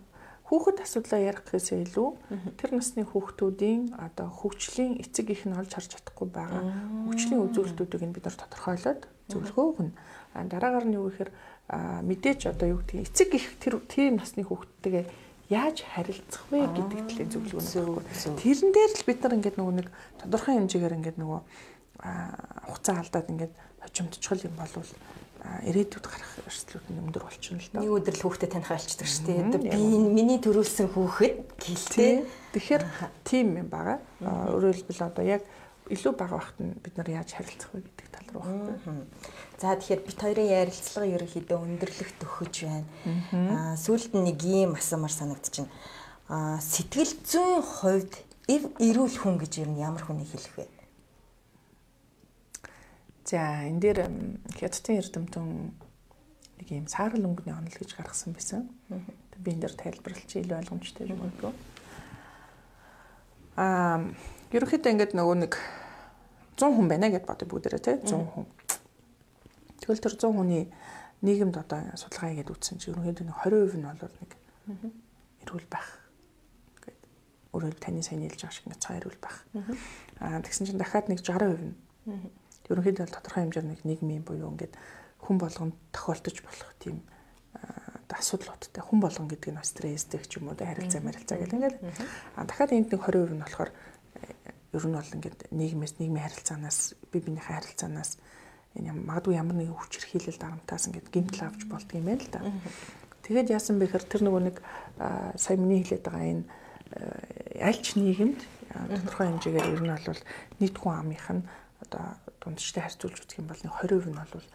Хүүхэд асуудлаа ярих гэхээсээ илүү тэр насны хүүхдүүдийн одоо хөгжлийн эцэг их нь олж харж чадахгүй байгаа. Хөгжлийн үзүүлэлтүүдийг нь бид нар тодорхойлоод зөвлөгөө өгнө. Дараагаар нь юу гэхээр мэдээч одоо юу гэдгийг эцэг их тэр тийм насны хүүхдтэйгээ яаж харилцах вэ гэдэг талын зөвлөгөө нь. Тэрэн дээр л бид нар ингээд нөгөө нэг тодорхой хэмжээгээр ингээд нөгөө хугацаа алдаад ингээд хожимдчихвол юм болвол ирээдүйд гарах эрсдлүүд нь өндөр болчихно л доо. Нэг өдөр л хүүхдэд таних альчдаг шүү дээ. Би миний төрүүлсэн хүүхэд гэлтэй. Тэгэхээр тийм юм байгаа. Өөрөөр хэлбэл одоо яг илүү бага багт нь бид нар яаж харилцах вэ гэдэг тал руу баггүй. За тэгэхээр бит хоёрын ярилцлага ерөнхийдөө өндөрлөх төхөж байна. Аа сүүлд нэг юм асуумар санагдчихэв. Аа сэтгэл зүйн хувьд эрүүл хүн гэж ер нь ямар хүнийг хэлэх вэ? За энэ дээр хятадын эрдэмтэн нэг юм саарл өнгөний онол гэж гаргасан байсан. Би энэ дээр тайлбарлаж илүү ойлгомжтой юм уу? Аа ерөнхийдөө ингээд нөгөө нэг 100 хүн байна гэд бодё бүгдээрээ тий 100 хүн. Тэгвэл тэр 100 хүний нийгэмд одоо судалгаа хийгээд үтсэн чинь ерөнхийдөө 20% нь бол нэг эрүүл байх гэд. Өөрөө таны сайн хэлж байгаа шиг нэг цаа эрүүл байх. Аа тэгсэн чинь дахиад нэг 60% нь. Ерөнхийдөө тодорхой хэмжээний нэг нийгмийн буюу ингээд хүн болгонд тохиолдож болох тийм асуудлуудтай хүн болгон гэдэг нь стресстэй ч юм уу харилцаа марилцаа гэл ингээд дахиад энд нэг 20% нь болохоор ер нь бол ингээд нийгмээс нийгмийн харилцаанаас бие биенийхээ харилцаанаас энэ магадгүй ямар нэгэн хүч хэрхийлэл дарамтаас ингээд гимтэл авч болдго юм байна л да. Тэгээд яасан бэ гэхээр тэр нөгөө нэг сая миний хэлээд байгаа энэ альч нийгэмд тодорхой хэмжээгээр ер нь бол нийт хүн амынх нь одоо дундчтай харьцуулж үзэх юм бол 20% нь бол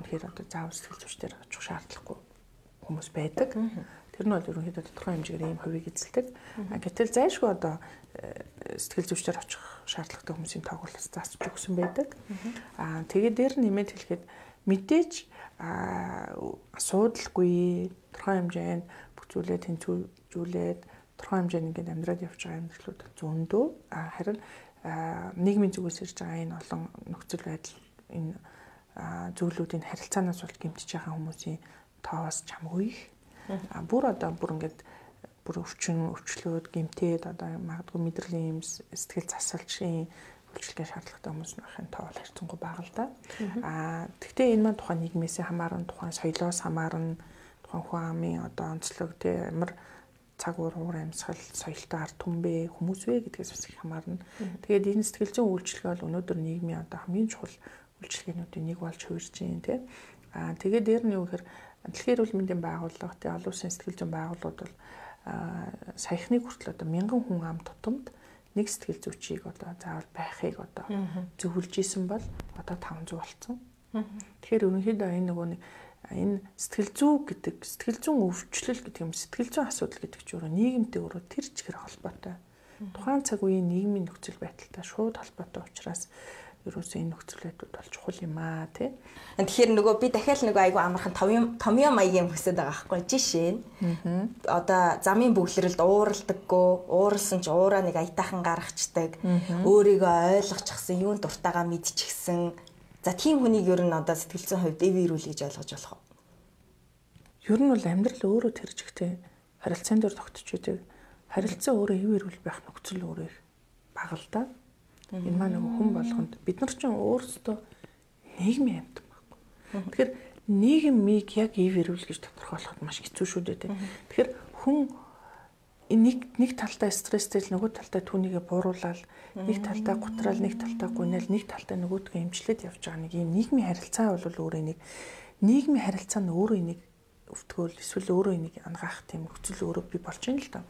үнэхээр одоо заавал сэтгэл зүйчдэр очих шаардлагагүй хүмүүс байдаг. Тэр нь бол ерөнхийдөө тодорхой хэмжээгээр ийм хувийг эзэлдэг. Гэтэл зайлшгүй одоо сэтгэл зүйчдэр очих шаардлагатай хүмүүсийн тоглолт заасч өгсөн байдаг. Аа тэгээд дээр нэмээд хэлэхэд мэдээж асуудалгүй тодорхой хэмжээнд бүх зүйлээ тэнцвэржүүлээд тодорхой хэмжээнд ингээд амьдраад явж байгаа амьдралууд зөндөө харин нийгмийн зүгээс ирж байгаа энэ олон нөхцөл байдал энэ зүйлүүдийн харилцаанаас бол гэмтэж байгаа хүмүүсийн тоос чамгүй их. А бүр одоо бүр ингээд бүр өвчин өвчлөөд гэмтээд одоо магадгүй мэдрэлийн юм сэтгэл засалчийн үйлчлэгээ шаардлагатай хүмүүс нөхөн тоо бол харьцангуй бага л да. Аа тэгвэл энэ маань тухайн нийгмээс хамаарна, тухайн соёлоос хамаарна, тухайн хүн амын одоо онцлог тий ямар цаг уур уур амьсгал соёлтой ард түмбэ хүмүүс вэ гэдгээс бас их хамаарна. Тэгээд энэ сэтгэл зүйн үйлчлэгээ бол өнөөдөр нийгмийн одоо хамгийн чухал үйлчлэгээнүүдийн нэг болж хувирж байна тий. Аа тэгээд дээр нь юу гэхээр дэлхийн эрүүл мэндийн байгууллага тий олон улсын сэтгэл зүйн байгууллагууд бол саяхны хүртэл одоо мянган хүн ам тутамд нэг сэтгэл зүйчийг одоо заавал байхыг одоо зөвлөж исэн бол одоо 500 болцсон. Тэгэхээр ерөнхийдөө энэ нөгөө нэг энэ сэтгэл зүй гэдэг сэтгэл зүйн өвчлөл гэдэг юм сэтгэл зүйн асуудал гэдэг чинь өөрөө нийгэмтэй өөрөө тэр чигээр холбоотой. Тухайн цаг үеийн нийгмийн нөхцөл байдалтай шууд холбоотой учраас ерөөсөө энэ нөхцөл байдал бол чухал юм аа тий. Тэгэхээр нөгөө би дахиад нөгөө айгу амархан томьёо маягийн хөсөд байгаа байхгүй жишээ нь. Одоо замын бөглөрөлд ууралдаггүй, ууралсан ч уураа нэг аятайхан гаргацдаг. Өөрийгөө ойлгочихсан, юунд дуртайгаа мэдчихсэн. За тийм хүнийг ер нь одоо сэтгэл зүйн хувьд эв ирүүл гэж ойлгож болох уу? Ер нь бол амьдрал өөрөө тэржигтэй харилцаан дээр тогтч үүдэг. Харилцаа өөрөө эв ирүүл байх нөхцөл өөрөө их бага л да. Энэ маань нөгөө хүн болгонд бид нар ч өөрсдөө нийгмийн амьтан байхгүй. Тэгэхээр нийгмийг яг ив ирүүл гэж тодорхойлоход маш хэцүү шүү дээ. Тэгэхээр хүн нэг нэг талдаа стресстэй л нөгөө талдаа түүнийгээ бууруулаад нэг талдаа гутраал нэг талдаа гуйнаал нэг талдаа нөгөөдгөө эмчлээд явж байгаа нэг юм нийгмийн харилцаа бол өөрөө нэг нийгмийн харилцаа нь өөрөө нэг өвтгөөл эсвэл өөрөө энийг ангаах тийм нөхцөл өөрөө би болж байна л да.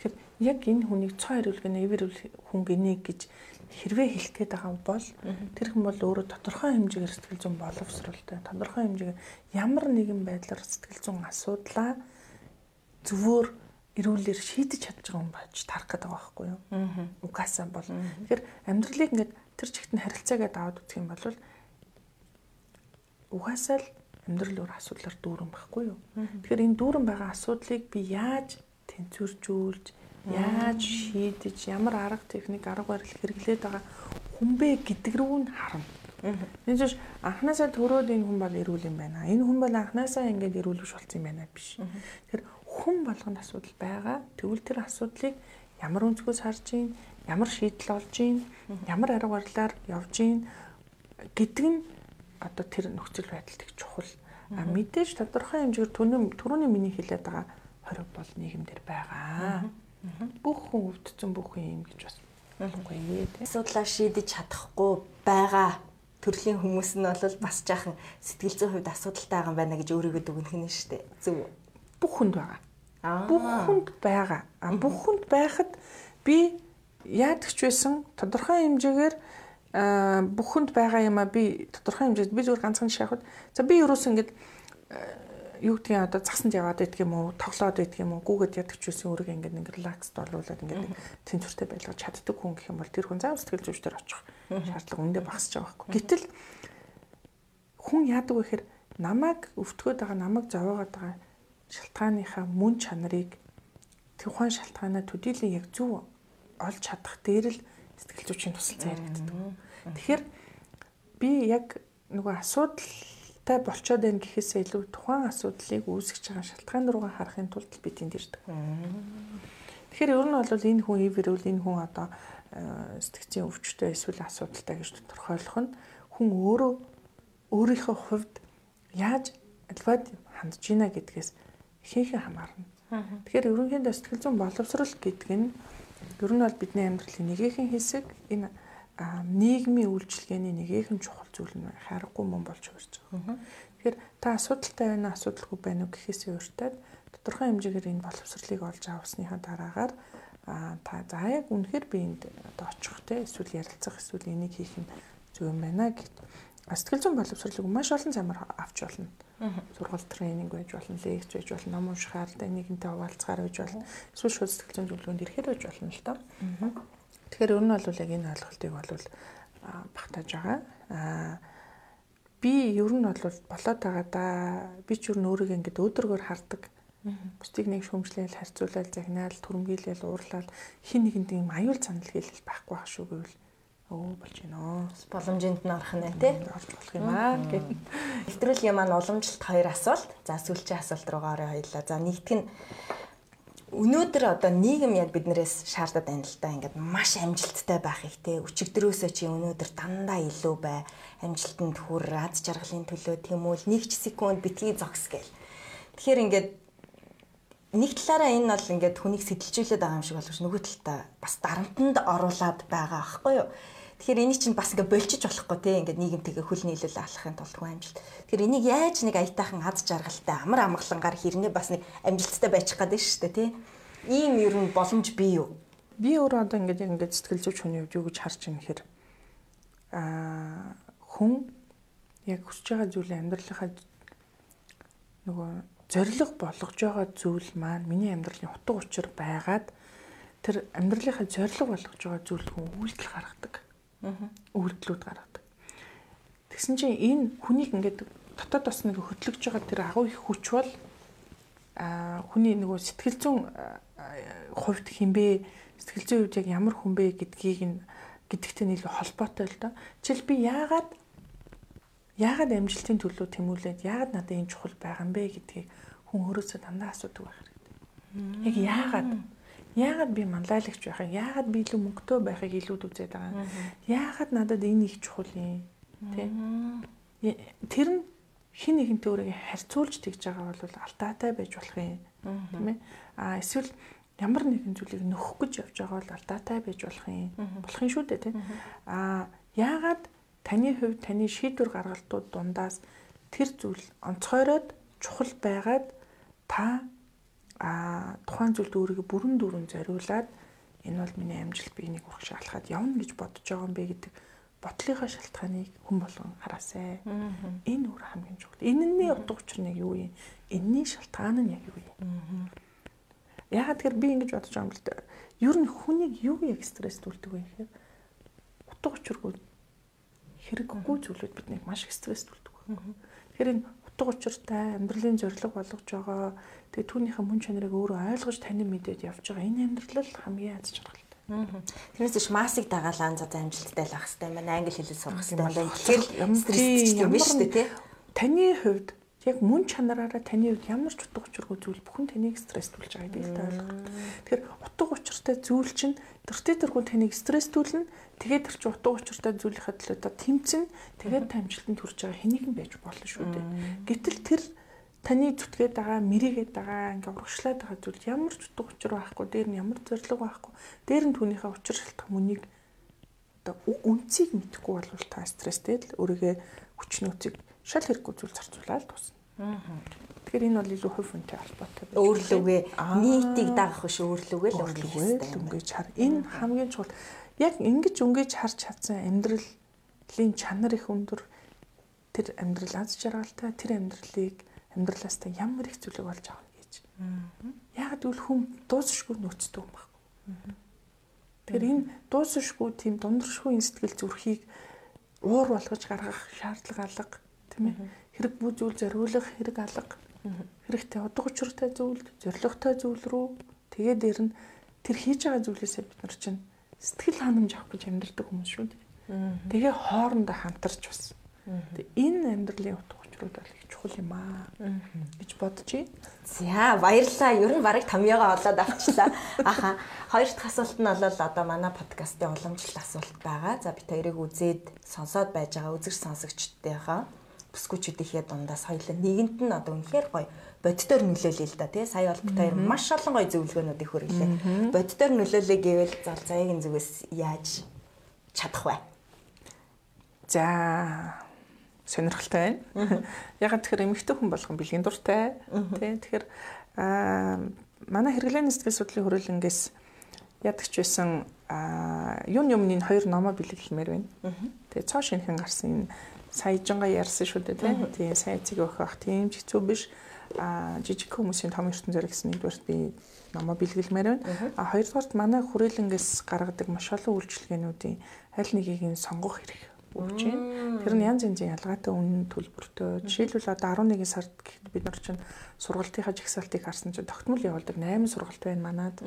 Тэгэхээр яг энэ хүнийг цоо хариулгын эвэр хүн гинэ гэж хэрвээ хэлэх гээд байгаа бол тэр хүн бол өөрөө тодорхой хэмжээгээр сэтгэл зүйн боловсролтой тодорхой хэмжээгээр ямар нэгэн байдлаар сэтгэл зүйн асуудлаа зөвөр эрүүлэр шийдэж чадж байгаа юм байж тарах гэдэг байгаа байхгүй юу. Угаасаа бол. Тэгэхээр амьдралыг ингээд тэр чигт нь харилцаагээд аваад үзэх юм бол угаасаа л амьдрал өөр асуудлаар дүүрэн байхгүй юу. Тэгэхээр энэ дүүрэн байгаа асуудлыг би яаж тэнцвэржүүлж яаж шийдэж ямар арга техник арга барил хэрэглээд байгаа хүмбэ гэдэг рүү нь харна. Энэ зөв анханасаа төрөөд энэ хүн бол эрүүл юм байна. Энэ хүн бол анханасаа ингээд эрүүлвш болсон юм байна биш. Тэгэхээр хүн болгонд асуудал байгаа. Тэгвэл тэр асуудлыг ямар өнцгөөс харж ийн, ямар шийдэл олж ийн, ямар арга барилаар явж ийн гэдэг нь одоо тэр нөхцөл байдалд их чухал. А мэдээж тодорхой хэмжээгээр түрүүний миний хэлээд байгаа хориг бол нийгэмдэр байгаа. Бүх хүн өвдсөн бүх юм гэж бас болохгүй нэ. Асуудлаа шийдэж чадахгүй байгаа төрлийн хүмүүс нь бол бас жаахан сэтгэл зүйн хувьд асуудалтай байгаа юм байна гэж өөрийгөө дүгнэх нь шүү дээ. Зөв. Бүх хүнд байгаа. Бүх хүнд байгаа. Бүх хүнд байхад би яадаг ч байсан тодорхой хэмжээгээр бүх хүнд байгаа юм а би тодорхой хэмжээд би зүгээр ганцхан шахад за би ерөөс ингэж юу гэдгийг одоо засанд яваад байдаг юм уу тоглоод байдаг юм уу гүүгээд яддаг ч үсэн өөрийгөө ингээд нэг релаксд болуулаад ингээд тэнцвэртэй байлгаж чаддаг хүн гэх юм бол тэр хүн заав сэтгэл зүйчдэр очих. Шаардлага үндэ багасч байгаа байхгүй. Гэтэл хүн яадаг вэ гэхээр намайг өвтгөөд байгаа намайг зовоогоод байгаа шалтгааныхаа мөн чанарыг тухайн шалтгаанаа төдийлөн яг зөв олж чадах дээр л сэтгэл зүйчийн тусалцаа яригддаг. Тэгэхээр би яг нөгөө асуудал та болчоод байна гэхээсээ илүү тухайн асуудлыг үүсгэж байгаа шалтгаан руугаа харахын тулд би тэнд ирдэг. Тэгэхээр ер нь бол энэ хүн ивэрүүл энэ хүн одоо э, сэтгцийн өвчтөй эсвэл асуудалтай гэж тодорхойлох нь хүн өөрөө өөрийнхөө хувьд яаж альваад хандж байна гэдгээс ихээхэн хамаарна. Тэгэхээр ерөнхийдөө сэтгэл зүйн боловсрол гэдэг нь ер нь бол бидний амьдралын нэгэн хэсэг энэ нийгмийн үйлчилгээний нэгэн чухал зүйл нь харахгүй мөн болж хөрж байгаа. Тэгэхээр та асуудалтай байна асуудалгүй байна уу гэхээс өөртөө тодорхой хэмжээгээр энэ боловсролыг олж авсныхаа дараагаар та за яг үнэхээр би энд одоо очих те эсвэл ярилцах эсвэл энийг хийх нь зөв юм байна гэт. Сэтгэл зүйн боловсролыг маш олон замаар авч болно. Сургууль тренинг байж болно, лекц байж болно, ном уншихаар, нэгэнтэй хуваалцахаар байж болно. Эсвэл шууд сэтгэл зүйн зөвлөгөөнд ирэхээр байж болно л доо. Тэгэхээр ер нь бол яг энэ ойлголтыг бол багтааж байгаа. Аа би ер нь бол болоод байгаа да. Би ч ер нь өөрийгөө ингээд өөдрөгөр хардаг. Бусдыг нэг шөмжлөөл харьцуулаад загнаал, түрэмгийлэл, уурлаад хин нэгэнд юм аюул санал хийлэл байхгүй байх шүү гэвэл Өө болж байна. Боломжинд нь орох нэ тий. Орж болох юм аа гэх. Нэвтрүүлгийн маань уламжилт хоёр асуулт. За сүүлчийн асуулт руугаа орё хоёлаа. За нэгтгэн өнөөдөр одоо нийгэм яг биднээс шаардаад байна л да. Ингээд маш амжилттай байхыг те өчигдрөөсөө чи өнөөдөр дандаа илүү бай. Амжилтанд хүр, аз жаргалын төлөө тэмүүл нэг ч секунд битгий зогс гэл. Тэгэхээр ингээд нэг талаараа энэ бол ингээд хүнийг сэтэлжүүлээд байгаа юм шиг боловч нөгөө талдаа бас дарамтанд оруулаад байгаа аахгүй юу? Тэгэхээр энийг чинь бас ингээ болчиж болохгүй те ингээ нийгэмтэйгээ хөл нийлүүл алахын тулд хүн амжилт. Тэгэхээр энийг яаж нэг аятайхан аз жаргалтай амар амгалангаар хэрнээ бас нэг амжилттай байчих гэдэг шүү дээ те. Ийм ер нь боломж бий юу? Би өөрөө одоо ингээд яг ингээд сэтгэл зүйч хүний хувьд юу гэж харж байна гэхээр аа хүн яг хүсэж байгаа зүйлээ амьдралынхаа нөгөө зориг болгож байгаа зүйл маань миний амьдралын утга учир байгаад тэр амьдралынхаа зориг болгож байгаа зүйл хүн үйлдэл гаргадаг үйлдэлүүд гаргадаг. Тэгсэн чинь энэ хүнийг ингээд дотоод бас нэг хөтлөж байгаа тэр агуу их хүч бол а хүний нөгөө сэтгэл зүйн хувьд хинбэ сэтгэл зүйн хувьд яг ямар хүн бэ гэдгийг нь гэдэгтэй нийлүү холбоотой л доо. Жишээл би яагаад яагаад амжилтын төлөө тэмүүлээд яагаад надад энэ чухал байгаа юм бэ гэдгийг хүн өөрөөсөө дандаа асуудаг байх хэрэгтэй. Яг яагаад Яагаад би манлайлагч байхыг, яагаад би илүү мөнгөтэй байхыг илүүд үзээд байгаа юм. Яагаад надад энэ их чухал юм. Тэ? Тэр нь хин нэгэнтэй өөрийгөө харьцуулж тэгж байгаа бол алдаатай байж болох юм. Тийм ээ? А эсвэл ямар нэгэн зүйлийг нөхөх гэж явж байгаа бол алдаатай байж болох юм. Болох юм шүү дээ, тийм. А яагаад таны хувьд таны шийдвэр гаргалтууд дундаас тэр зүйл онцгойроод чухал байгаад та а тухайн зүйлд өөрийгөө бүрэн дүүрэн зориулаад энэ бол миний амжилт би энийг урах шалхаад явна гэж бодож байгаа юм бэ гэдэг бодлогын шалтгааныг хүн болгон хараасай. Энэ өөр хамгийн чухал. Энэний утга учир нь юу юм? Энэний шалтгаан нь яг юу юм? Яагаад тэгэхээр би ингэж бодож байгаа юм л да. Ер нь хүнийг юу яг стресс дүүлдэг вэ гэхээр утга учиргүй хэрэггүй зүйлүүд биднийг маш их стресс дүүлдэг. Тэгэхээр энэ утга учиртай амьдралын зорилго болгож байгаа Тэгээ түүнийхээ мөн чанарыг өөрөө ойлгож танин мэдээд явж байгаа. Энэ амьдрал хамгийн аз жаргалтай. Тэрнээс ч масыг дагаалаа за амжилттай л ах хэвээр байна. Англи хэлэл сурах хэвээр байна. Тэгэхээр стресстэй юм шүү дээ тий. Таны хувьд яг мөн чанараараа таны хувьд ямар ч утга учиргүй зүйл бүхэн таныг стресстүүлж байгааг би л ойлгох. Тэгэхээр утга учиртай зүйл чинь тэртээ тэргүй таныг стресстүүлнэ. Тэгээд тэр чинь утга учиртай зүйлийнхаа төлөө та тэмцэн. Тэгээд амжилтанд хүрч байгаа хэнийг нь байж болно шүү дээ. Гэтэл тэр таны зүтгээд байгаа, мэрийгээд байгаа, ингээ урагшлаад байгаа зүйл ямар ч утга учир байхгүй, дээр нь ямар зориг байхгүй. Дээр нь түүнийхээ учир шалтгаан мөнийг одоо үнцийг мэдэхгүй болвол та стресстэй л өөрийгөө хүчнөөцийг шал хэрэггүй зүйл зарцуулаад тусна. Тэгэхээр энэ бол илүү хувь хүнтэй холбоотой байна. Өөрлөгөө нийтийг дагах биш өөрлөгөө л өөрлөгөө өнгөж хар. Энэ хамгийн чухал. Яг ингэж өнгөж харж чадсан амьдралын чанар их өндөр тэр амьдрал аз жаргалтай тэр амьдралыг амьдралаас та ямар их зүйлийг олж авах гэж. Яг гэвэл хүн дуусшгүй нөөцтэй юм байна. Тэгэхээр энэ дуусшгүй тийм дундэршгүй сэтгэл зүрхийг уур болгож гаргах шаардлага алга тийм ээ. Хэрэг бүх зүйл зориулах хэрэг алга. Хэрэгтэй удаг учиртай зүйл, зоригтой зүйл рүү тэгээд нь тэр хийж байгаа зүйлээсээ бид нар чинь сэтгэл ханамж авах гэж амьдардаг хүмүүс шүү дээ. Тэгээ хоорондоо хамтарч бас. Энэ амьдралын утга учрууд бол их чухал юм аа гэж бодчих. За баярлалаа. Ер нь барыг тамьяага олоод авчлаа. Аха. Хоёр дахь асуулт нь бол одоо манай подкастын уламжлалт асуулт байгаа. За бид хоёрыг үзээд сонсоод байж байгаа үзэгч сонсогчдынхаа бүсгүүчүүдийнхээ дундаас хоёулаа нэгэнт нь одоо үнэхээр гоё боддоор нөлөөлөе л да тий сая бол бид хоёр маш олон гоё зөвлөгөөнүүдийг хүргэлээ боддоор нөлөөлөе гэвэл зал заягийн зүгээс яаж чадах вэ за сонирхолтой байна. Ягаад тэгэхээр эмэгтэй хүн болгон бэлгийн дуртай. Тэ тэгэхээр аа манай хэрэглээний сэтгэл судлалын хөрөлнгөөс ядагч байсан юун юмны хоёр номоо бэлгэлмээр байна. Тэгээ цоо шинхэн гарсан энэ саяжанга ярьсан шүү дээ тийм. Тийм сайн цэг өгөх тийм ч хэцүү биш. Жижиг хүмүүсийн том ертөнц зэрэг гэсэн нэгдүгээр би номоо бэлгэлмээр байна. А хоёрдугаарт манай хүрээлэнгээс гаргадаг маш олон үйлчилгээнүүдийн аль нэгийг нь сонгох хэрэг өгч байна. Тэр нь янз янзын ялгаатай үнэн төлбөртэй. Жишээлбэл одоо 11 сард гэхэд бид нар чинь сургалтынхаа жагсаалтыг харсан чинь тогтмол явуулдаг 8 сургалт байна манад.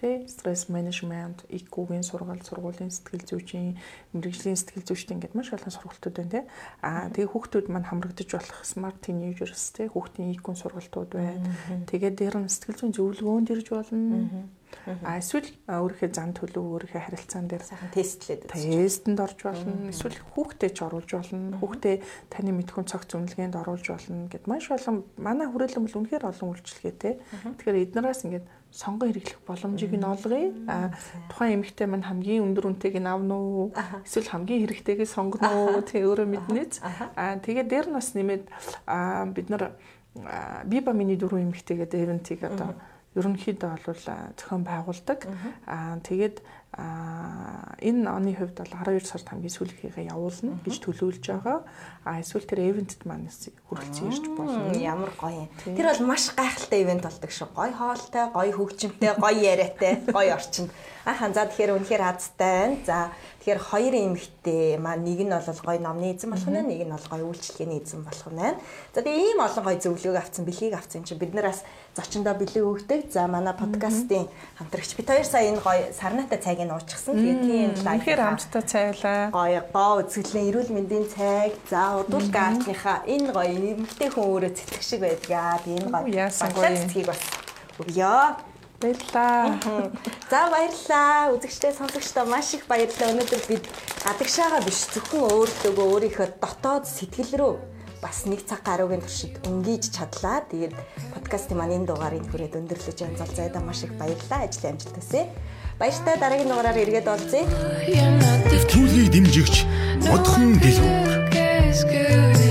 Тэ стресс менежмент, IQ-гийн сургалт, сургуулийн сэтгэл зүйчийн, мэрэгжлийн сэтгэл зүйчдийн гэдэг маш олон сургалтууд байна тэ. Аа тэгээ хүүхдүүд маань хамрагдаж болох smart teenagers тэ хүүхдийн IQ-ийн сургалтууд байна. Тэгээд дээр нь сэтгэл зүйн зөвлөгөөнд ирж болно А эсвэл өөрийнхөө зан төлөв өөрийнхөө харилцаан дээр сайхан тестлээд тестэнд орж болно. Эсвэл хүүхдээ ч оруулж болно. Хүүхдээ таны мэдхүн цогц үнэлгээнд оруулж болно гэд маш олон манай хүрээлэн бол үнэхээр олон үйлчлэгээтэй. Тэгэхээр эднээс ингээд сонгон хэрэглэх боломжийг нь олгоё. А тухайн эмэгтэй маань хамгийн өндөр үнэтэйг нь авна уу? Эсвэл хамгийн хэрэгтэйг сонгоно уу? Тэ өөрөө мэднэз. А тэгээд дээр нь бас нэмээд бид нар биба миний дөрөв эмэгтэйгээд эвентиг одоо ерөнхийдөө бол зохион байгуулдаг. Аа тэгээд энэ оны хувьд бол 12 сард хамгийн сүүлийнхээ явуулна гэж төлөвлөж байгаа. А эсвэл тэр эвентэд манаас хүрэлцэн ирж болно. Ямар гоё юм. Тэр бол маш гайхалтай ивент болдог шүү. Гоё хоолтой, гоё хөгжимтэй, гоё яриатай, гоё орчинд. Ахаа за тэгэхээр үнэхээр азтай байна. За Тэгэхээр хоёр эмэгтэй маань нэг нь бол гоё номны эзэн болох нь нэг нь бол гоё үйлчлэгээний эзэн болох нь байна. За тэгээ ийм олон гоё зөвлөгөөг авсан, бэлгийг авсан чинь бид нараас зочиндоо бэлэг өгдөг. За манай подкастын хамтрагч бид хоёр сая энэ гоё сарнаатай цайг нь уучсан. Тэгээд тийм лайфээр хамтдаа цайлаа. Гоё гоо үзэсгэлэн эрүүл мэндийн цайг. За удуул гартныхаа энэ гоё эмэгтэй хүн өөрөө цэцэг шиг байдгаа. Тийм гоё. Яасан гоё. Цэцгийг бас өгье. Баярлаа. За баярлаа. Үзэгчтэй сонсогчдоо маш их баярлалаа. Өнөөдөр бид гадагшаага биш зөвхөн өөртөөгөө өөрийнхөө дотоод сэтгэл рүү бас нэг цаг гаруугийн туршид өнгийж чадлаа. Тэгээд подкастын маань энэ дугаарыг хүрээд өндөрлөж янз бүр зайдаа маш их баярлалаа. Ажлын амжилт хүсье. Баяртай дараагийн дугаараар эргээд олзъя. Төвлөрийг дэмжигч модхон дэлгүүр